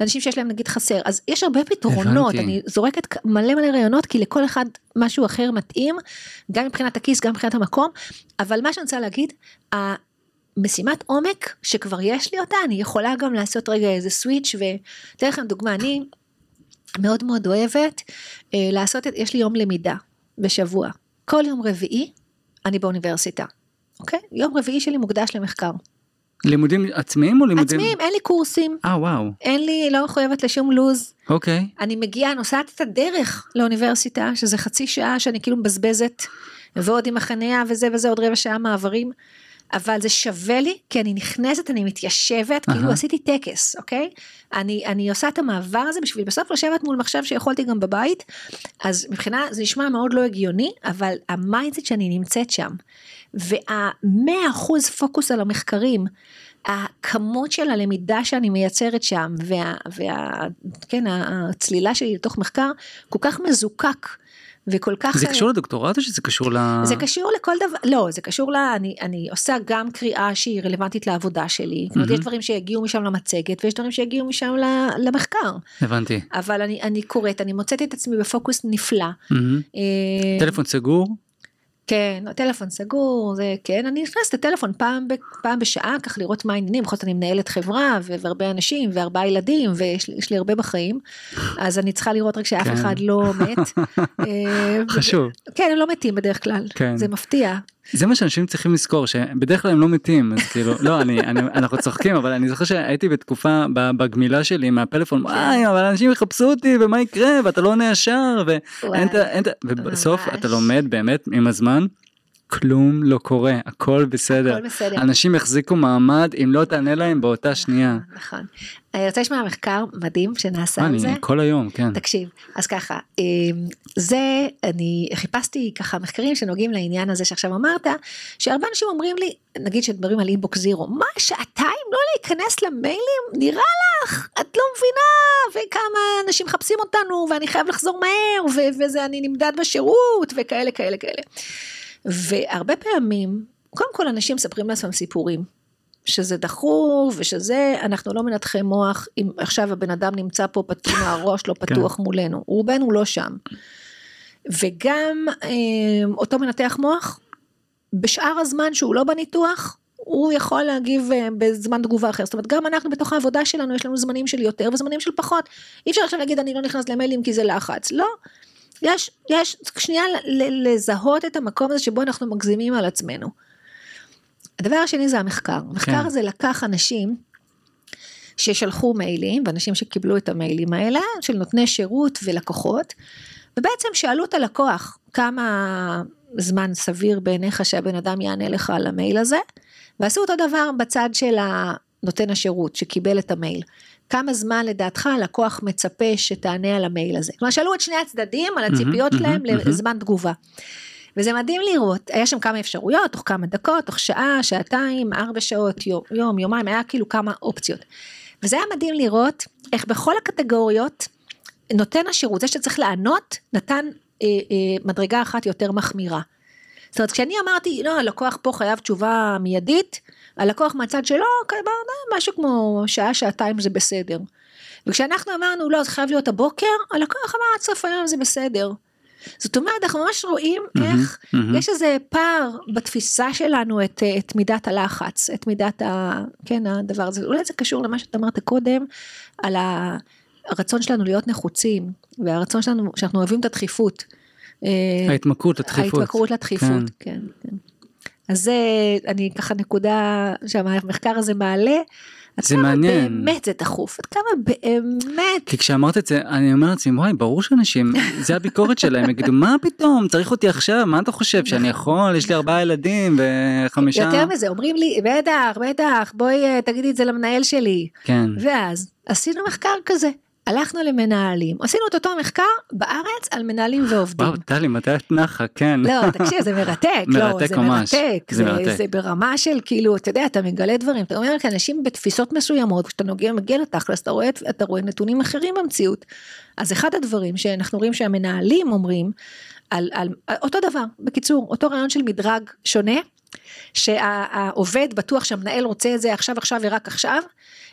לאנשים שיש להם נגיד חסר, אז יש הרבה פתרונות, הבנתי. אני זורקת מלא מלא רעיונות, כי לכל אחד משהו אחר מתאים, גם מבחינת הכיס, גם מבחינת המקום, אבל מה שאני רוצה להגיד, משימת עומק שכבר יש לי אותה, אני יכולה גם לעשות רגע איזה סוויץ' ואתן לכם דוגמה, אני מאוד מאוד אוהבת אה, לעשות, את, יש לי יום למידה בשבוע, כל יום רביעי אני באוניברסיטה, אוקיי? יום רביעי שלי מוקדש למחקר. לימודים עצמיים או לימודים? עצמיים, אין לי קורסים. אה וואו. אין לי, לא מחויבת לשום לו"ז. אוקיי. אני מגיעה, נוסעת את הדרך לאוניברסיטה, שזה חצי שעה שאני כאילו מבזבזת, ועוד עם החניה וזה וזה, עוד רבע שעה מעברים. אבל זה שווה לי, כי אני נכנסת, אני מתיישבת, uh-huh. כאילו עשיתי טקס, אוקיי? אני, אני עושה את המעבר הזה בשביל בסוף לשבת מול מחשב שיכולתי גם בבית, אז מבחינה, זה נשמע מאוד לא הגיוני, אבל ה mindset שאני נמצאת שם, והמאה אחוז פוקוס על המחקרים, הכמות של הלמידה שאני מייצרת שם, וה, וה, כן, הצלילה שלי לתוך מחקר, כל כך מזוקק. וכל כך... זה קשור לדוקטורט או שזה קשור ל... זה קשור לכל דבר, לא, זה קשור ל... אני, אני עושה גם קריאה שהיא רלוונטית לעבודה שלי. זאת אומרת, יש דברים שיגיעו משם למצגת ויש דברים שיגיעו משם למחקר. הבנתי. אבל אני, אני קוראת, אני מוצאת את עצמי בפוקוס נפלא. טלפון סגור? כן, טלפון סגור, זה כן, אני נכנסת לטלפון פעם, ב, פעם בשעה, כך לראות מה העניינים, בכל זאת אני מנהלת חברה והרבה אנשים וארבעה ילדים ויש לי הרבה בחיים, אז אני צריכה לראות רק שאף כן. אחד לא מת. אה, חשוב. כן, הם לא מתים בדרך כלל, כן. זה מפתיע. זה מה שאנשים צריכים לזכור שבדרך כלל הם לא מתים אז כאילו לא אני, אני אנחנו צוחקים אבל אני זוכר שהייתי בתקופה בגמילה שלי מהפלאפון וואי אבל אנשים יחפשו אותי ומה יקרה ואתה לא עונה ישר ובסוף אתה לומד באמת עם הזמן כלום לא קורה הכל בסדר. הכל בסדר אנשים יחזיקו מעמד אם לא תענה להם באותה שנייה. נכון. אני רוצה לשמוע מחקר מדהים שנעשה על זה. כל היום כן. תקשיב אז ככה אמ, זה אני חיפשתי ככה מחקרים שנוגעים לעניין הזה שעכשיו אמרת שהרבה אנשים אומרים לי נגיד שדברים על אינבוקס זירו מה שעתיים לא להיכנס למיילים נראה לך את לא מבינה וכמה אנשים מחפשים אותנו ואני חייב לחזור מהר וזה אני נמדד בשירות וכאלה כאלה כאלה. והרבה פעמים, קודם כל אנשים מספרים לעצמם סיפורים, שזה דחוף ושזה, אנחנו לא מנתחי מוח, אם עכשיו הבן אדם נמצא פה פתוח, הראש לא כן. פתוח מולנו, רובנו לא שם. וגם אה, אותו מנתח מוח, בשאר הזמן שהוא לא בניתוח, הוא יכול להגיב אה, בזמן תגובה אחר, זאת אומרת גם אנחנו בתוך העבודה שלנו יש לנו זמנים של יותר וזמנים של פחות, אי אפשר עכשיו להגיד אני לא נכנס למיילים כי זה לחץ, לא, יש, יש, שנייה לזהות את המקום הזה שבו אנחנו מגזימים על עצמנו. הדבר השני זה המחקר, המחקר כן. הזה לקח אנשים ששלחו מיילים, ואנשים שקיבלו את המיילים האלה, של נותני שירות ולקוחות, ובעצם שאלו את הלקוח כמה זמן סביר בעיניך שהבן אדם יענה לך על המייל הזה, ועשו אותו דבר בצד של נותן השירות שקיבל את המייל. כמה זמן לדעתך הלקוח מצפה שתענה על המייל הזה. כלומר שאלו את שני הצדדים על הציפיות שלהם לזמן תגובה. וזה מדהים לראות, היה שם כמה אפשרויות, תוך כמה דקות, תוך שעה, שעתיים, ארבע שעות, יום, יום, יומיים, היה כאילו כמה אופציות. וזה היה מדהים לראות איך בכל הקטגוריות נותן השירות, זה שצריך לענות, נתן אה, אה, מדרגה אחת יותר מחמירה. זאת אומרת, כשאני אמרתי, לא, הלקוח פה חייב תשובה מיידית, הלקוח מהצד שלו, משהו כמו שעה, שעתיים זה בסדר. וכשאנחנו אמרנו, לא, זה חייב להיות הבוקר, הלקוח אמר, עד סוף היום זה בסדר. זאת אומרת, אנחנו ממש רואים איך mm-hmm, mm-hmm. יש איזה פער בתפיסה שלנו את, את מידת הלחץ, את מידת ה... כן, הדבר הזה. אולי זה קשור למה שאתה אמרת קודם, על הרצון שלנו להיות נחוצים, והרצון שלנו, שאנחנו אוהבים את הדחיפות. ההתמכרות לדחיפות. ההתמכרות לדחיפות, כן, כן. כן. אז זה, אני ככה נקודה שהמחקר הזה מעלה. זה מעניין. באמת זה דחוף, עד כמה באמת. כי כשאמרת את זה, אני אומר לעצמי, וואי, ברור שאנשים, זה הביקורת שלהם, יגידו, מה פתאום, צריך אותי עכשיו, מה אתה חושב, שאני יכול, יש לי ארבעה ילדים וחמישה. יותר מזה, אומרים לי, בטח, בטח, בואי אה, תגידי את זה למנהל שלי. כן. ואז עשינו מחקר כזה. הלכנו למנהלים, עשינו את אותו מחקר בארץ על מנהלים ועובדים. וואו, טלי, מתי את נחה, כן. לא, תקשיב, זה מרתק, לא, זה ממש. מרתק, זה, זה, מרתק. זה ברמה של כאילו, אתה יודע, אתה מגלה דברים, אתה אומר אנשים בתפיסות מסוימות, כשאתה נוגע, מגיע לתכלס, אתה רואה, אתה רואה נתונים אחרים במציאות. אז אחד הדברים שאנחנו רואים שהמנהלים אומרים, על, על, על אותו דבר, בקיצור, אותו רעיון של מדרג שונה, שהעובד בטוח שהמנהל רוצה את זה עכשיו עכשיו ורק עכשיו,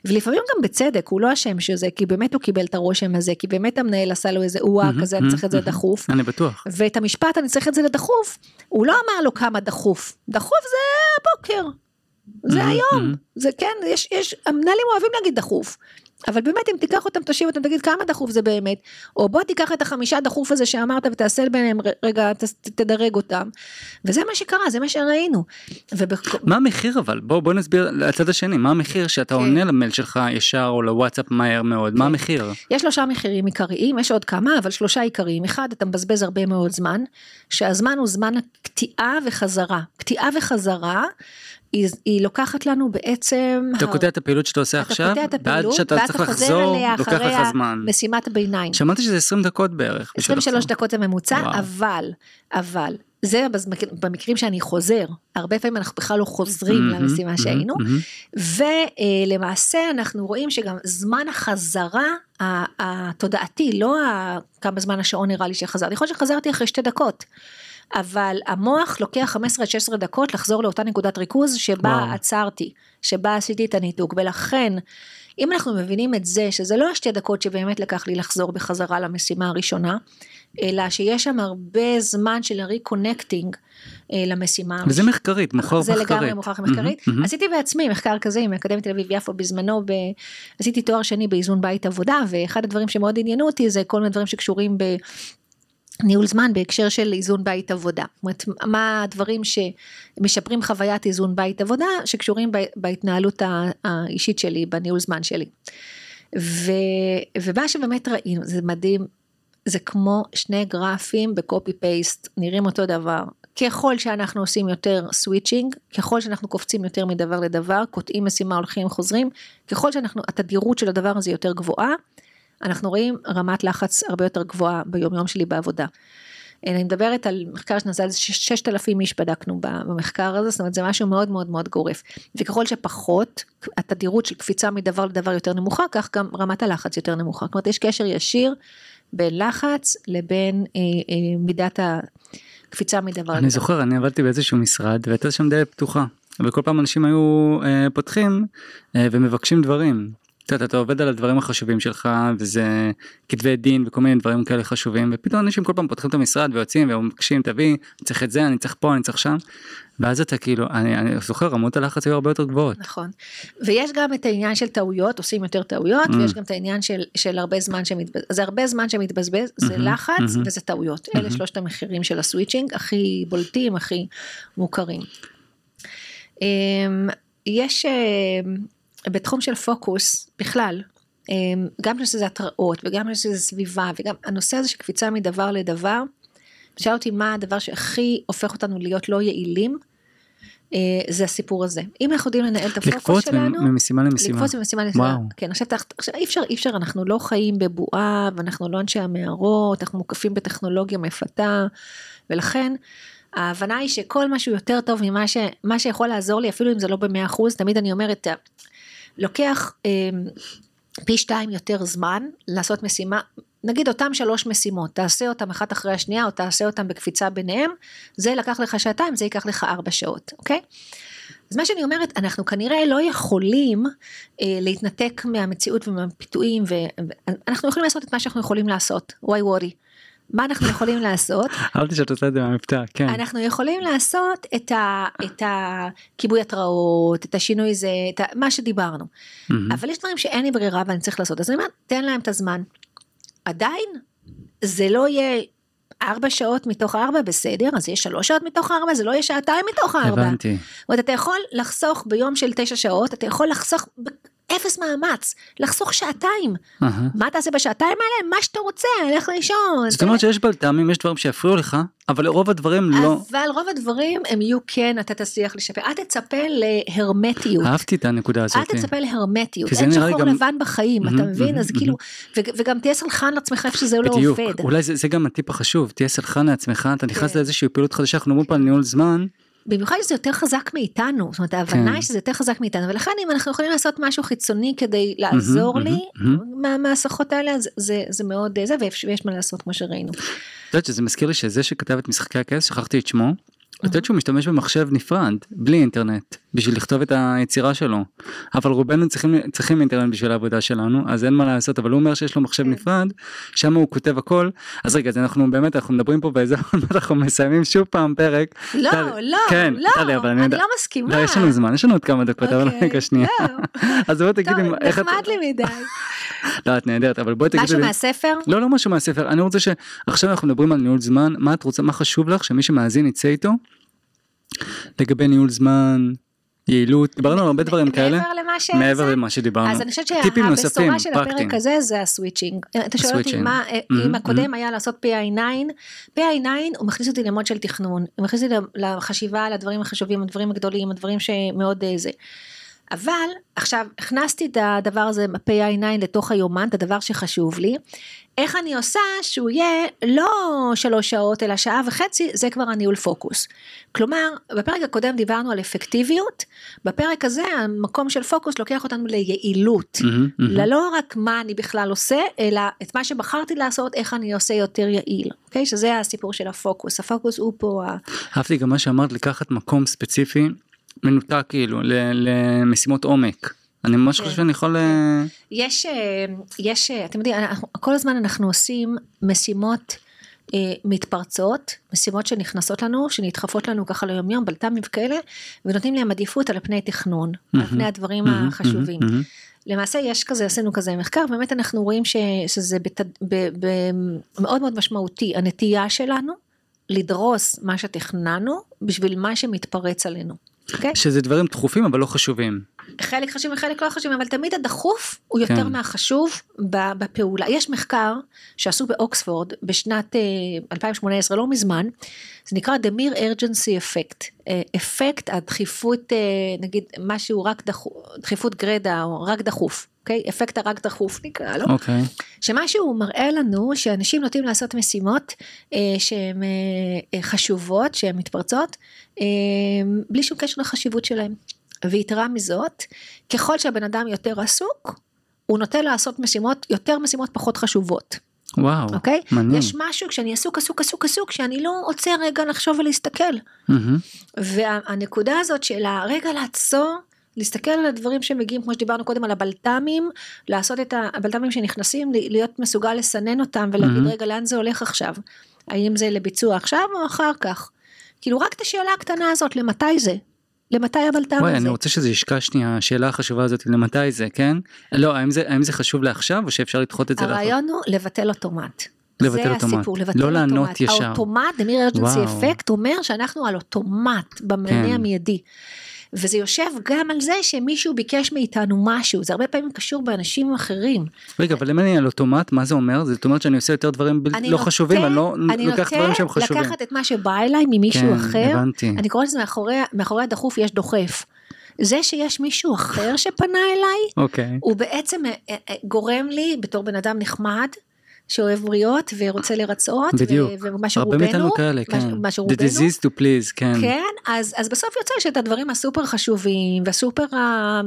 ולפעמים גם בצדק, הוא לא אשם שזה, כי באמת הוא קיבל את הרושם הזה, כי באמת המנהל עשה לו איזה או-אה כזה, אני צריך את זה דחוף. אני בטוח. ואת המשפט אני צריך את זה לדחוף, הוא לא אמר לו כמה דחוף, דחוף זה הבוקר, זה היום, זה כן, יש, יש, המנהלים אוהבים להגיד דחוף. אבל באמת אם תיקח אותם תושיב אותם תגיד כמה דחוף זה באמת או בוא תיקח את החמישה דחוף הזה שאמרת ותעשה ביניהם רגע ת, תדרג אותם וזה מה שקרה זה מה שראינו. ובק... מה המחיר אבל בוא בוא נסביר לצד השני מה המחיר שאתה כן. עונה למייל שלך ישר או לוואטסאפ מהר מאוד כן. מה המחיר. יש שלושה מחירים עיקריים יש עוד כמה אבל שלושה עיקריים אחד אתה מבזבז הרבה מאוד זמן שהזמן הוא זמן קטיעה וחזרה קטיעה וחזרה היא, היא לוקחת לנו בעצם... אתה קוטע את הפעילות שאתה עושה עכשיו, ועד שאתה צריך לחזור, לוקח לך זמן. משימת ביניים. שמעתי שזה 20 דקות בערך. 23 דקות זה ממוצע, וואו. אבל, אבל, זה במקרים שאני חוזר, הרבה פעמים אנחנו בכלל לא חוזרים mm-hmm, למשימה mm-hmm, שהיינו, mm-hmm. ולמעשה אנחנו רואים שגם זמן החזרה התוודעתי, לא כמה זמן השעון נראה לי שחזרתי, יכול להיות שחזרתי אחרי שתי דקות. אבל המוח לוקח 15 עד 16 דקות לחזור לאותה נקודת ריכוז שבה וואו. עצרתי, שבה עשיתי את הניתוק, ולכן אם אנחנו מבינים את זה, שזה לא השתי דקות שבאמת לקח לי לחזור בחזרה למשימה הראשונה, אלא שיש שם הרבה זמן של reconnecting אה, למשימה. וזה מחקרית, מוכר מחקרית. זה לגמרי מוכח מחקרית. Mm-hmm, mm-hmm. עשיתי בעצמי מחקר כזה עם אקדמית תל אביב יפו בזמנו, ב... עשיתי תואר שני באיזון בית עבודה, ואחד הדברים שמאוד עניינו אותי זה כל מיני דברים שקשורים ב... ניהול זמן בהקשר של איזון בית עבודה. זאת אומרת, מה הדברים שמשפרים חוויית איזון בית עבודה שקשורים בהתנהלות האישית שלי, בניהול זמן שלי. ו, ומה שבאמת ראינו, זה מדהים, זה כמו שני גרפים בקופי פייסט, נראים אותו דבר. ככל שאנחנו עושים יותר סוויצ'ינג, ככל שאנחנו קופצים יותר מדבר לדבר, קוטעים משימה, הולכים, חוזרים, ככל שאנחנו, התדירות של הדבר הזה יותר גבוהה, אנחנו רואים רמת לחץ הרבה יותר גבוהה ביום יום שלי בעבודה. אני מדברת על מחקר שנעשה על 6,000 איש בדקנו במחקר הזה, זאת אומרת זה משהו מאוד מאוד מאוד גורף. וככל שפחות, התדירות של קפיצה מדבר לדבר יותר נמוכה, כך גם רמת הלחץ יותר נמוכה. זאת אומרת יש קשר ישיר בין לחץ לבין אה, אה, מידת הקפיצה מדבר לדבר. אני זוכר, אני עבדתי באיזשהו משרד והייתה שם די פתוחה. וכל פעם אנשים היו אה, פותחים אה, ומבקשים דברים. אתה עובד על הדברים החשובים שלך וזה כתבי דין וכל מיני דברים כאלה חשובים ופתאום אנשים כל פעם פותחים את המשרד ויוצאים ומבקשים תביא, אני צריך את זה, אני צריך פה, אני צריך שם. ואז אתה כאילו, אני, אני זוכר רמות הלחץ היו הרבה יותר גבוהות. נכון. ויש גם את העניין של טעויות, עושים יותר טעויות, mm. ויש גם את העניין של, של הרבה זמן שמתבזבז, זה הרבה זמן שמתבזבז, זה mm-hmm, לחץ mm-hmm. וזה טעויות. Mm-hmm. אלה שלושת המחירים של הסוויצ'ינג, הכי בולטים, הכי מוכרים. אמ, יש אמ, בתחום של פוקוס בכלל, אמ, גם שזה התראות וגם שזה סביבה וגם הנושא הזה של קפיצה מדבר לדבר, שאל אותי מה הדבר שהכי הופך אותנו להיות לא יעילים, אה, זה הסיפור הזה. אם אנחנו יודעים לנהל את הפוקוס שלנו, לקפוץ ממשימה למשימה. לקפוץ ממשימה למשימה. כן, עכשיו, עכשיו אי אפשר, אי אפשר, אנחנו לא חיים בבועה ואנחנו לא אנשי המערות, אנחנו מוקפים בטכנולוגיה מפתה, ולכן ההבנה היא שכל משהו יותר טוב ממה ש, שיכול לעזור לי, אפילו אם זה לא במאה אחוז, תמיד אני אומרת, לוקח אה, פי שתיים יותר זמן לעשות משימה, נגיד אותם שלוש משימות, תעשה אותם אחת אחרי השנייה או תעשה אותם בקפיצה ביניהם, זה לקח לך שעתיים, זה ייקח לך ארבע שעות, אוקיי? אז מה שאני אומרת, אנחנו כנראה לא יכולים אה, להתנתק מהמציאות ומהפיתויים, ואנחנו יכולים לעשות את מה שאנחנו יכולים לעשות, why worry. מה אנחנו יכולים לעשות? אהבתי שאת עושה את זה מהמבטא, כן. אנחנו יכולים לעשות את, ה, את הכיבוי התראות, את השינוי זה, את ה, מה שדיברנו. Mm-hmm. אבל יש דברים שאין לי ברירה ואני צריך לעשות, אז אני אומרת, תן להם את הזמן. עדיין, זה לא יהיה ארבע שעות מתוך ארבע בסדר, אז יש שלוש שעות מתוך ארבע, זה לא יהיה שעתיים מתוך ארבע. הבנתי. זאת אומרת, אתה יכול לחסוך ביום של תשע שעות, אתה יכול לחסוך אפס מאמץ, לחסוך שעתיים. Uh-huh. מה תעשה בשעתיים האלה? מה שאתה רוצה, לך לישון. זאת אומרת שיש בלת"מים, יש דברים שיפריעו לך, אבל רוב הדברים לא. אבל רוב הדברים הם יהיו כן, אתה תצליח לשפר. אל תצפה להרמטיות. אהבתי את הנקודה הזאת. אל תצפה להרמטיות. אין שחור גם... לבן בחיים, אתה מבין? אז כאילו, וגם תהיה סלחן לעצמך איפה שזה לא עובד. אולי זה גם הטיפ החשוב, תהיה סלחן לעצמך, אתה נכנס כן. לאיזושהי פעילות חדשה, אנחנו אומרים פה על ניהול זמן. במיוחד שזה יותר חזק מאיתנו, זאת אומרת ההבנה היא כן. שזה יותר חזק מאיתנו, ולכן אם אנחנו יכולים לעשות משהו חיצוני כדי לעזור לי מהמסכות האלה, זה מאוד זה, ויש מה לעשות כמו שראינו. את יודעת שזה מזכיר לי שזה שכתב את משחקי הכס, שכחתי את שמו, את יודעת שהוא משתמש במחשב נפרד, בלי אינטרנט, בשביל לכתוב את היצירה שלו. אבל רובנו צריכים, צריכים אינטרנט בשביל העבודה שלנו, אז אין מה לעשות, אבל הוא אומר שיש לו מחשב כן. נפרד, שם הוא כותב הכל. אז רגע, אז אנחנו באמת, אנחנו מדברים פה באיזה, אנחנו מסיימים שוב פעם פרק. לא, טל, לא, כן, לא, טלי, אבל אני, אני יודע, לא מסכימה. לא, יש לנו זמן, יש לנו עוד כמה דקות, אבל אוקיי, רגע, שנייה. לא. אז בואי תגידי, איך את... טוב, נחמד לי מדי. לא, את נהדרת, אבל בואי תגידי... משהו מהספר? לא, לא משהו מהספר. אני רוצה שעכשיו אנחנו מדברים על ניהול זמן, מה את רוצה, מה חשוב לך שמי שמאזין יצא איתו? לגבי ניהול זמן, יעילות, דיברנו על הרבה דברים כאלה. מעבר למה ש... מעבר למה שדיברנו. אז אני חושבת שהבשורה של הפרק הזה זה הסוויצ'ינג. אתה שואל אותי מה, אם הקודם היה לעשות PI9, PI9 הוא מכניס אותי למוד של תכנון, הוא מכניס אותי לחשיבה על הדברים החשובים, הדברים הגדולים, הדברים שמאוד אה, זה. אבל עכשיו הכנסתי את הדבר הזה ב-PI9 לתוך היומן, את הדבר שחשוב לי. איך אני עושה שהוא יהיה לא שלוש שעות אלא שעה וחצי, זה כבר הניהול פוקוס. כלומר, בפרק הקודם דיברנו על אפקטיביות, בפרק הזה המקום של פוקוס לוקח אותנו ליעילות. Mm-hmm, mm-hmm. ללא רק מה אני בכלל עושה, אלא את מה שבחרתי לעשות, איך אני עושה יותר יעיל. אוקיי? Okay? שזה הסיפור של הפוקוס. הפוקוס הוא פה ה... אהבתי גם מה שאמרת, לקחת מקום ספציפי מנותק כאילו למשימות עומק. אני ממש חושב כן. שאני יכול... אה, יש, אה, יש, אה, אתם יודעים, כל הזמן אנחנו עושים משימות מתפרצות, משימות שנכנסות לנו, שנדחפות לנו ככה ליומיום, בלת"מים וכאלה, ונותנים להם עדיפות על פני תכנון, על פני הדברים החשובים. למעשה יש כזה, עשינו כזה מחקר, באמת אנחנו רואים ש, שזה בת, ב, ב, מאוד מאוד משמעותי, הנטייה שלנו לדרוס מה שתכננו בשביל מה שמתפרץ עלינו. Okay. אוקיי? שזה דברים דחופים אבל לא חשובים. חלק חשוב וחלק לא חשוב, אבל תמיד הדחוף הוא יותר כן. מהחשוב בפעולה. יש מחקר שעשו באוקספורד בשנת 2018, אה, לא מזמן, זה נקרא The Mere Urgency Effect, אה, אפקט הדחיפות, אה, נגיד משהו רק דחוף, דחיפות גרדה או רק דחוף. אוקיי? אפקט הרק דחוף נקרא לו. אוקיי. שמה שהוא מראה לנו שאנשים נוטים לעשות משימות אה, שהן אה, חשובות, שהן מתפרצות, אה, בלי שום קשר לחשיבות שלהן. ויתרה מזאת, ככל שהבן אדם יותר עסוק, הוא נוטה לעשות משימות, יותר משימות פחות חשובות. וואו, אוקיי? מעניין. יש משהו כשאני עסוק עסוק עסוק עסוק שאני לא עוצר רגע לחשוב ולהסתכל. Mm-hmm. והנקודה הזאת של הרגע לעצור, להסתכל על הדברים שמגיעים כמו שדיברנו קודם על הבלת"מים, לעשות את הבלת"מים שנכנסים, להיות מסוגל לסנן אותם ולהגיד mm-hmm. רגע לאן זה הולך עכשיו. האם זה לביצוע עכשיו או אחר כך. כאילו רק את השאלה הקטנה הזאת למתי זה, למתי הבלת"ם הזה? אני רוצה שזה ישקע שנייה, השאלה החשובה הזאת למתי זה, כן? לא, האם זה, האם זה חשוב לעכשיו או שאפשר לדחות את זה? הרעיון הוא לבטל אוטומט. לבטל זה אוטומט. הסיפור, לבטל לא אוטומט. לענות ישר. האוטומט, the mirror urgency effect, אומר שאנחנו על אוטומט במענה כן. המיידי. וזה יושב גם על זה שמישהו ביקש מאיתנו משהו, זה הרבה פעמים קשור באנשים אחרים. רגע, אבל אם אני על אוטומט, מה זה אומר? זאת אומרת שאני עושה יותר דברים ב... לא נוטה, חשובים, אני לא אני לוקח דברים שהם חשובים. אני נוטה לקחת את מה שבא אליי ממישהו כן, אחר, הבנתי. אני קוראת לזה מאחורי, מאחורי הדחוף יש דוחף. זה שיש מישהו אחר שפנה אליי, okay. אוקיי. הוא בעצם אה, אה, גורם לי בתור בן אדם נחמד, שאוהב בריות ורוצה לרצות. בדיוק. ומה שרובנו, הרבה מאיתנו כאלה, כן. מה שרובנו. The disease to please, כן. כן, אז, אז בסוף יוצא שאת הדברים הסופר חשובים והסופר ה...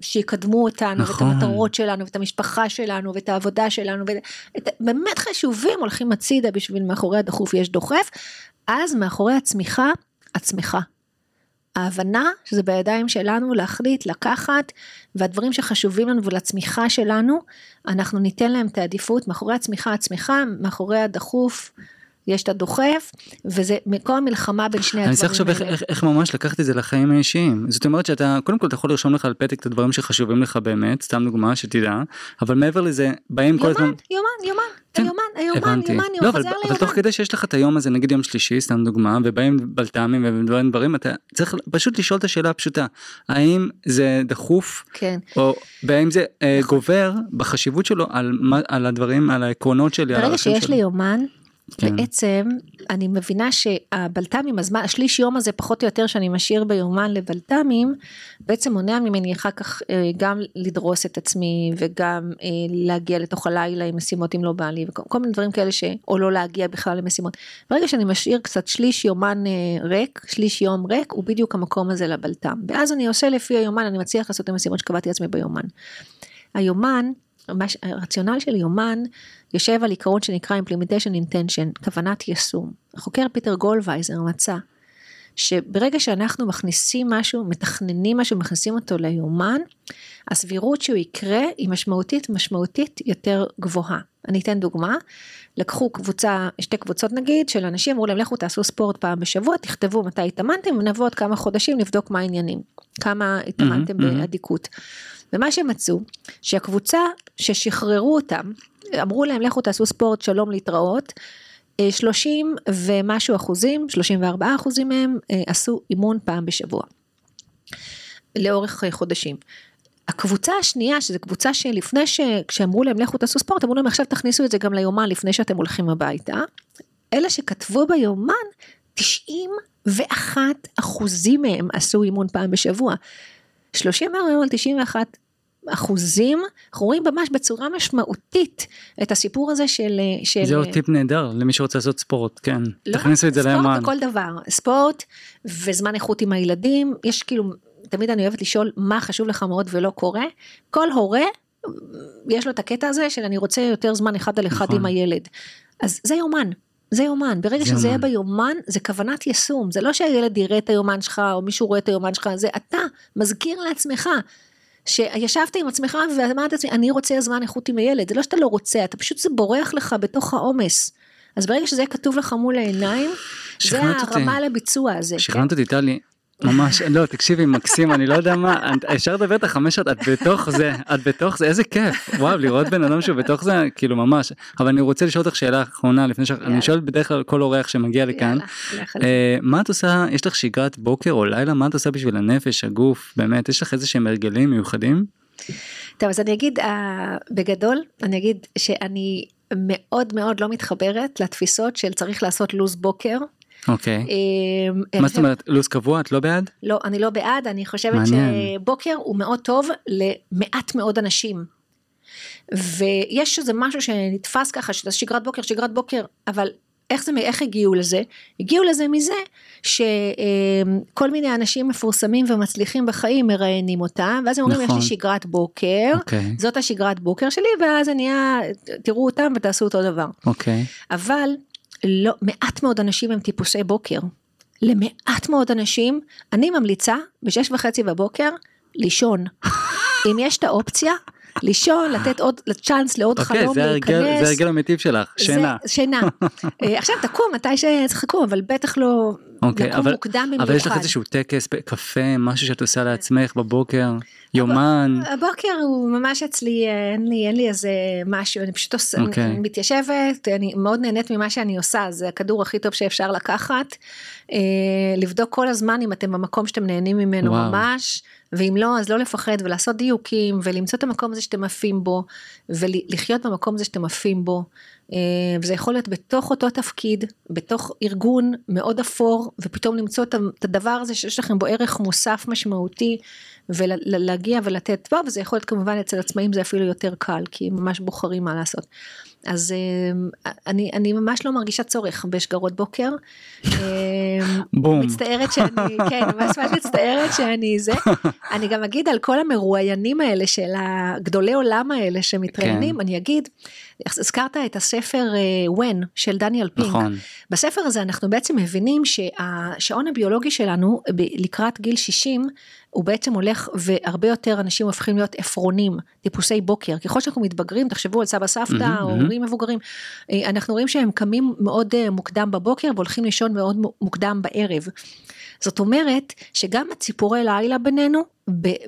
שיקדמו אותנו, נכון. ואת המטרות שלנו, ואת המשפחה שלנו, ואת העבודה שלנו, ואת... באמת חשובים הולכים הצידה בשביל מאחורי הדחוף יש דוחף, אז מאחורי הצמיחה, הצמיחה. ההבנה שזה בידיים שלנו להחליט, לקחת, והדברים שחשובים לנו ולצמיחה שלנו, אנחנו ניתן להם את העדיפות, מאחורי הצמיחה הצמיחה, מאחורי הדחוף יש את הדוחף, וזה מכל המלחמה בין שני הדברים האלה. אני צריך עכשיו איך, איך ממש לקחת את זה לחיים האישיים. זאת אומרת שאתה, קודם כל אתה יכול לרשום לך על פתק את הדברים שחשובים לך באמת, סתם דוגמה שתדע, אבל מעבר לזה, באים כל הזמן... יומן, יומן, יומן, היומן, היומן, יומן, לא, אבל, אבל תוך כדי שיש לך את היום הזה, נגיד יום שלישי, סתם דוגמה, ובאים בלת"מים ודברים דברים, אתה צריך פשוט לשאול את השאלה הפשוטה, האם זה דחוף, כן, או והאם זה נכון. גובר בחשיבות שלו על, על הדברים, על העקרונות שלי, ברגע שיש לי יומן, כן. בעצם אני מבינה שהבלת"מים, הזמן, השליש יום הזה פחות או יותר שאני משאיר ביומן לבלת"מים, בעצם מונע ממני אחר כך אה, גם לדרוס את עצמי וגם אה, להגיע לתוך הלילה עם משימות אם לא בא לי וכל מיני דברים כאלה ש... או לא להגיע בכלל למשימות. ברגע שאני משאיר קצת שליש יומן אה, ריק, שליש יום ריק, הוא בדיוק המקום הזה לבלת"ם. ואז אני עושה לפי היומן, אני מצליח לעשות את המשימות שקבעתי לעצמי ביומן. היומן, הרציונל של יומן יושב על עיקרון שנקרא implementation intention, כוונת יישום. החוקר פיטר גולוויצר מצא שברגע שאנחנו מכניסים משהו, מתכננים משהו, מכניסים אותו ליומן, הסבירות שהוא יקרה היא משמעותית משמעותית יותר גבוהה. אני אתן דוגמה, לקחו קבוצה, שתי קבוצות נגיד, של אנשים, אמרו להם לכו תעשו ספורט פעם בשבוע, תכתבו מתי התאמנתם ונבוא עוד כמה חודשים לבדוק מה העניינים, כמה התאמנתם mm-hmm, באדיקות. ומה שמצאו, שהקבוצה ששחררו אותם, אמרו להם לכו תעשו ספורט, שלום להתראות, 30 אה, ומשהו אחוזים, 34 אחוזים מהם אה, עשו אימון פעם בשבוע. לאורך חודשים. הקבוצה השנייה, שזו קבוצה שלפני ש... כשאמרו להם לכו תעשו ספורט, אמרו להם עכשיו תכניסו את זה גם ליומן לפני שאתם הולכים הביתה. אלה שכתבו ביומן, 91 אחוזים מהם עשו אימון פעם בשבוע. 34 על 91 אחוזים, אנחנו רואים ממש בצורה משמעותית את הסיפור הזה של... של... זה עוד טיפ נהדר למי שרוצה לעשות ספורט, כן. לא, תכניסו את זה ליומן. ספורט בכל דבר, ספורט וזמן איכות עם הילדים, יש כאילו, תמיד אני אוהבת לשאול מה חשוב לך מאוד ולא קורה. כל הורה, יש לו את הקטע הזה של אני רוצה יותר זמן אחד על אחד נכון. עם הילד. אז זה יומן, זה יומן, ברגע שזה יהיה ביומן זה כוונת יישום, זה לא שהילד יראה את היומן שלך או מישהו רואה את היומן שלך, זה אתה מזכיר לעצמך שישבת עם עצמך ואמרת לעצמי, אני רוצה זמן איכות עם הילד, זה לא שאתה לא רוצה, אתה פשוט זה בורח לך בתוך העומס. אז ברגע שזה יהיה כתוב לך מול העיניים, זה הרמה לביצוע הזה. שכנעת אותי טלי, ממש לא תקשיבי מקסים אני לא יודע מה אפשר לדבר את החמש שעות את בתוך זה את בתוך זה איזה כיף. וואו לראות בן אדם שהוא בתוך זה כאילו ממש. אבל אני רוצה לשאול אותך שאלה אחרונה לפני שאני שואל בדרך כלל כל אורח שמגיע לכאן. אה, מה את עושה יש לך שגרת בוקר או לילה? מה את עושה בשביל הנפש הגוף? באמת יש לך איזה שהם הרגלים מיוחדים. טוב אז אני אגיד uh, בגדול אני אגיד שאני מאוד מאוד לא מתחברת לתפיסות של צריך לעשות לו"ז בוקר אוקיי. אמ, מה זאת אומרת לו"ז קבוע את לא בעד? לא אני לא בעד אני חושבת שבוקר הוא מאוד טוב למעט מאוד אנשים. ויש איזה משהו שנתפס ככה שזה שגרת בוקר שגרת בוקר אבל איך זה איך הגיעו לזה הגיעו לזה מזה שכל מיני אנשים מפורסמים ומצליחים בחיים מראיינים אותם ואז הם אומרים נכון. יש לי נכון. שגרת בוקר okay. אוקיי. זאת השגרת בוקר שלי ואז זה נהיה תראו אותם ותעשו אותו דבר okay. אבל לא, מעט מאוד אנשים הם טיפוסי בוקר. למעט מאוד אנשים, אני ממליצה בשש וחצי בבוקר לישון. אם יש את האופציה, לישון, לתת עוד צ'אנס לעוד okay, אוקיי, חלום זה להיכנס. זה הרגל המטיב שלך, שינה. זה, שינה. אה, עכשיו תקום מתי שצריך לקום, אבל בטח לא okay, לקום אבל, מוקדם במיוחד. אבל יש לך איזשהו טקס, קפה, משהו שאת עושה לעצמך בבוקר? יומן. הבוקר הוא ממש אצלי, אין לי, אין לי איזה משהו, אני פשוט עושה, okay. אני מתיישבת, אני מאוד נהנית ממה שאני עושה, זה הכדור הכי טוב שאפשר לקחת. אה, לבדוק כל הזמן אם אתם במקום שאתם נהנים ממנו וואו. ממש, ואם לא, אז לא לפחד ולעשות דיוקים ולמצוא את המקום הזה שאתם עפים בו, ולחיות במקום הזה שאתם עפים בו. אה, וזה יכול להיות בתוך אותו תפקיד, בתוך ארגון מאוד אפור, ופתאום למצוא את הדבר הזה שיש לכם בו ערך מוסף משמעותי, ולהגיע ולתת, טוב, וזה יכול להיות כמובן אצל עצמאים זה אפילו יותר קל, כי הם ממש בוחרים מה לעשות. אז אה, אני, אני ממש לא מרגישה צורך בשגרות בוקר. אה, בום. מצטערת שאני, כן, ממש ממש מצטערת שאני זה. אני גם אגיד על כל המרואיינים האלה של הגדולי עולם האלה שמתראיינים, כן. אני אגיד, הזכרת את הספר ון uh, של דניאל פינק. נכון. בספר הזה אנחנו בעצם מבינים שהשעון הביולוגי שלנו לקראת גיל 60 הוא בעצם הולך והרבה יותר אנשים הופכים להיות עפרונים, טיפוסי בוקר. ככל שאנחנו מתבגרים, תחשבו על סבא סבתא, או הורים מבוגרים, אה, אנחנו רואים שהם קמים מאוד אה, מוקדם בבוקר והולכים לישון מאוד מוקדם בערב. זאת אומרת שגם הציפורי לילה בינינו,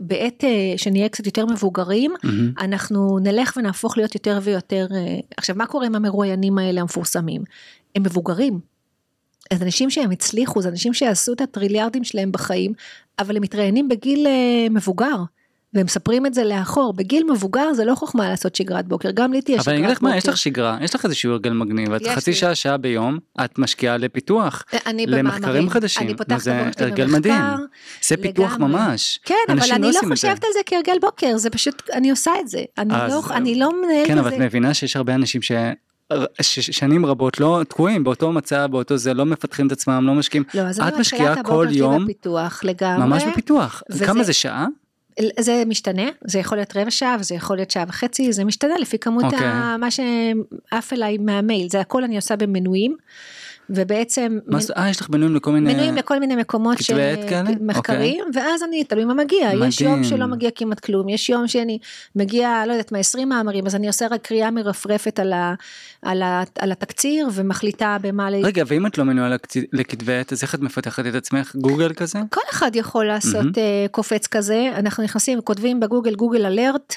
בעת אה, שנהיה קצת יותר מבוגרים, mm-hmm. אנחנו נלך ונהפוך להיות יותר ויותר, עכשיו מה קורה עם המרואיינים האלה המפורסמים? הם מבוגרים, אז אנשים שהם הצליחו, זה אנשים שעשו את הטריליארדים שלהם בחיים, אבל הם מתראיינים בגיל uh, מבוגר. והם מספרים את זה לאחור, בגיל מבוגר זה לא חוכמה לעשות שגרת בוקר, גם לי תהיה שגרת בוקר. אבל אני אגיד לך מה, יש לך שגרה, יש לך איזשהו הרגל מגניב, את חצי שעה, שעה ביום, את משקיעה לפיתוח, למחקרים חדשים, אני פותחת זה הרגל מדהים, זה פיתוח ממש. כן, אבל אני לא, לא חושבת על זה כהרגל בוקר, זה פשוט, אני עושה את זה, אני לא, אני לא מנהלת את זה. כן, אבל את מבינה שיש הרבה אנשים ש... שנים רבות לא תקועים באותו מצב באותו זה לא מפתחים את עצמם לא משקיעים. לא, את משקיעה כל יום בפיתוח לגמרי. ממש בפיתוח. וזה, כמה זה שעה זה משתנה זה יכול להיות רבע שעה וזה יכול להיות שעה וחצי זה משתנה לפי כמות okay. אוקיי. ה, מה שעף אליי מהמייל זה הכל אני עושה במנויים ובעצם... מה זאת, אה, יש לך מנויים לכל מיני... מנויים לכל מיני מקומות, עת כאלה? מחקרים, אוקיי. ואז אני, תלוי מה מגיע, מדהים. יש יום שלא מגיע כמעט כלום, יש יום שאני מגיע, לא יודעת מה, 20 מאמרים, אז אני עושה רק קריאה מרפרפת על, ה, על, ה, על התקציר, ומחליטה במה... רגע, ואם את לא מנויה לכת- לכתבי עת, אז איך את מפתחת את עצמך? גוגל כזה? כל אחד יכול לעשות uh, קופץ כזה, אנחנו נכנסים, כותבים בגוגל גוגל אלרט,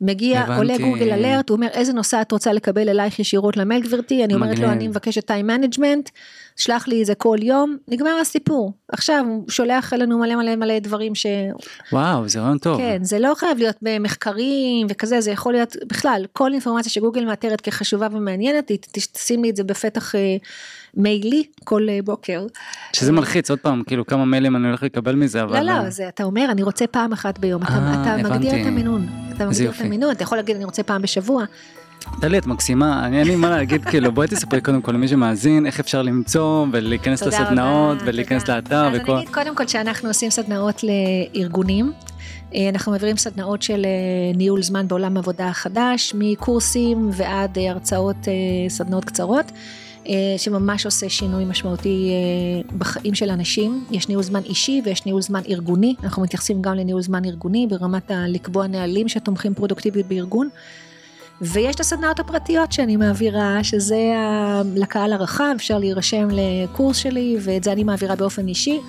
מגיע, הבנתי. עולה גוגל אלרט, הוא אומר איזה נושא את רוצה לקבל אלייך ישירות למייל גברתי, אני אומרת לו מגניב. אני מבקשת time management, שלח לי את זה כל יום, נגמר הסיפור. עכשיו הוא שולח אלינו מלא מלא מלא דברים ש... וואו, זה רעיון טוב. כן, זה לא חייב להיות במחקרים וכזה, זה יכול להיות בכלל, כל אינפורמציה שגוגל מאתרת כחשובה ומעניינת, תשים לי את זה בפתח אה, מיילי כל אה, בוקר. שזה מלחיץ, עוד פעם, כאילו כמה מיילים אני הולך לקבל מזה, אבל... לא, לא, זה אתה אומר, אני רוצה פעם אחת ביום, אתה, אה, אתה מגדיר. את המינון, אתה מגדיר את. המינון, אתה יכול להגיד אני רוצה פעם בשבוע, טלי, את מקסימה, אני אין לי מה להגיד, כאילו, בואי תספרי קודם כל למי שמאזין, איך אפשר למצוא, ולהיכנס לסדנאות, ולהיכנס. לאתר, אז וכל... אני אגיד קודם כל שאנחנו עושים סדנאות לארגונים, אה, אנחנו מעבירים סדנאות של אה, ניהול זמן בעולם עבודה חדש, מקורסים ועד אה, הרצאות, סדנאות קצרות. שממש עושה שינוי משמעותי בחיים של אנשים. יש ניהול זמן אישי ויש ניהול זמן ארגוני. אנחנו מתייחסים גם לניהול זמן ארגוני ברמת ה- לקבוע נהלים שתומכים פרודוקטיביות בארגון. ויש את הסדנאות הפרטיות שאני מעבירה, שזה ה- לקהל הרחב, אפשר להירשם לקורס שלי, ואת זה אני מעבירה באופן אישי.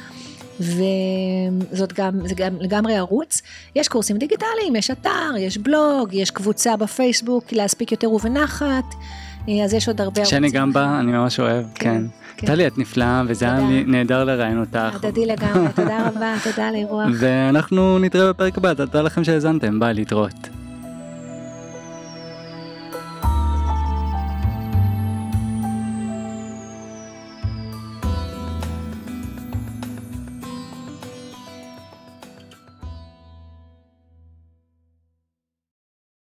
וזאת גם, זה גם לגמרי ערוץ. יש קורסים דיגיטליים, יש אתר, יש בלוג, יש קבוצה בפייסבוק, להספיק יותר ובנחת, אז יש עוד הרבה ערוצים. שאני גם בא, אני ממש אוהב, כן. כן. טלי, את נפלאה, וזה היה נהדר לראיין אותך. הדדי לגמרי, תודה רבה, תודה לאירוח. ואנחנו נתראה בפרק הבא, תודה לכם שהאזנתם, ביי, להתראות.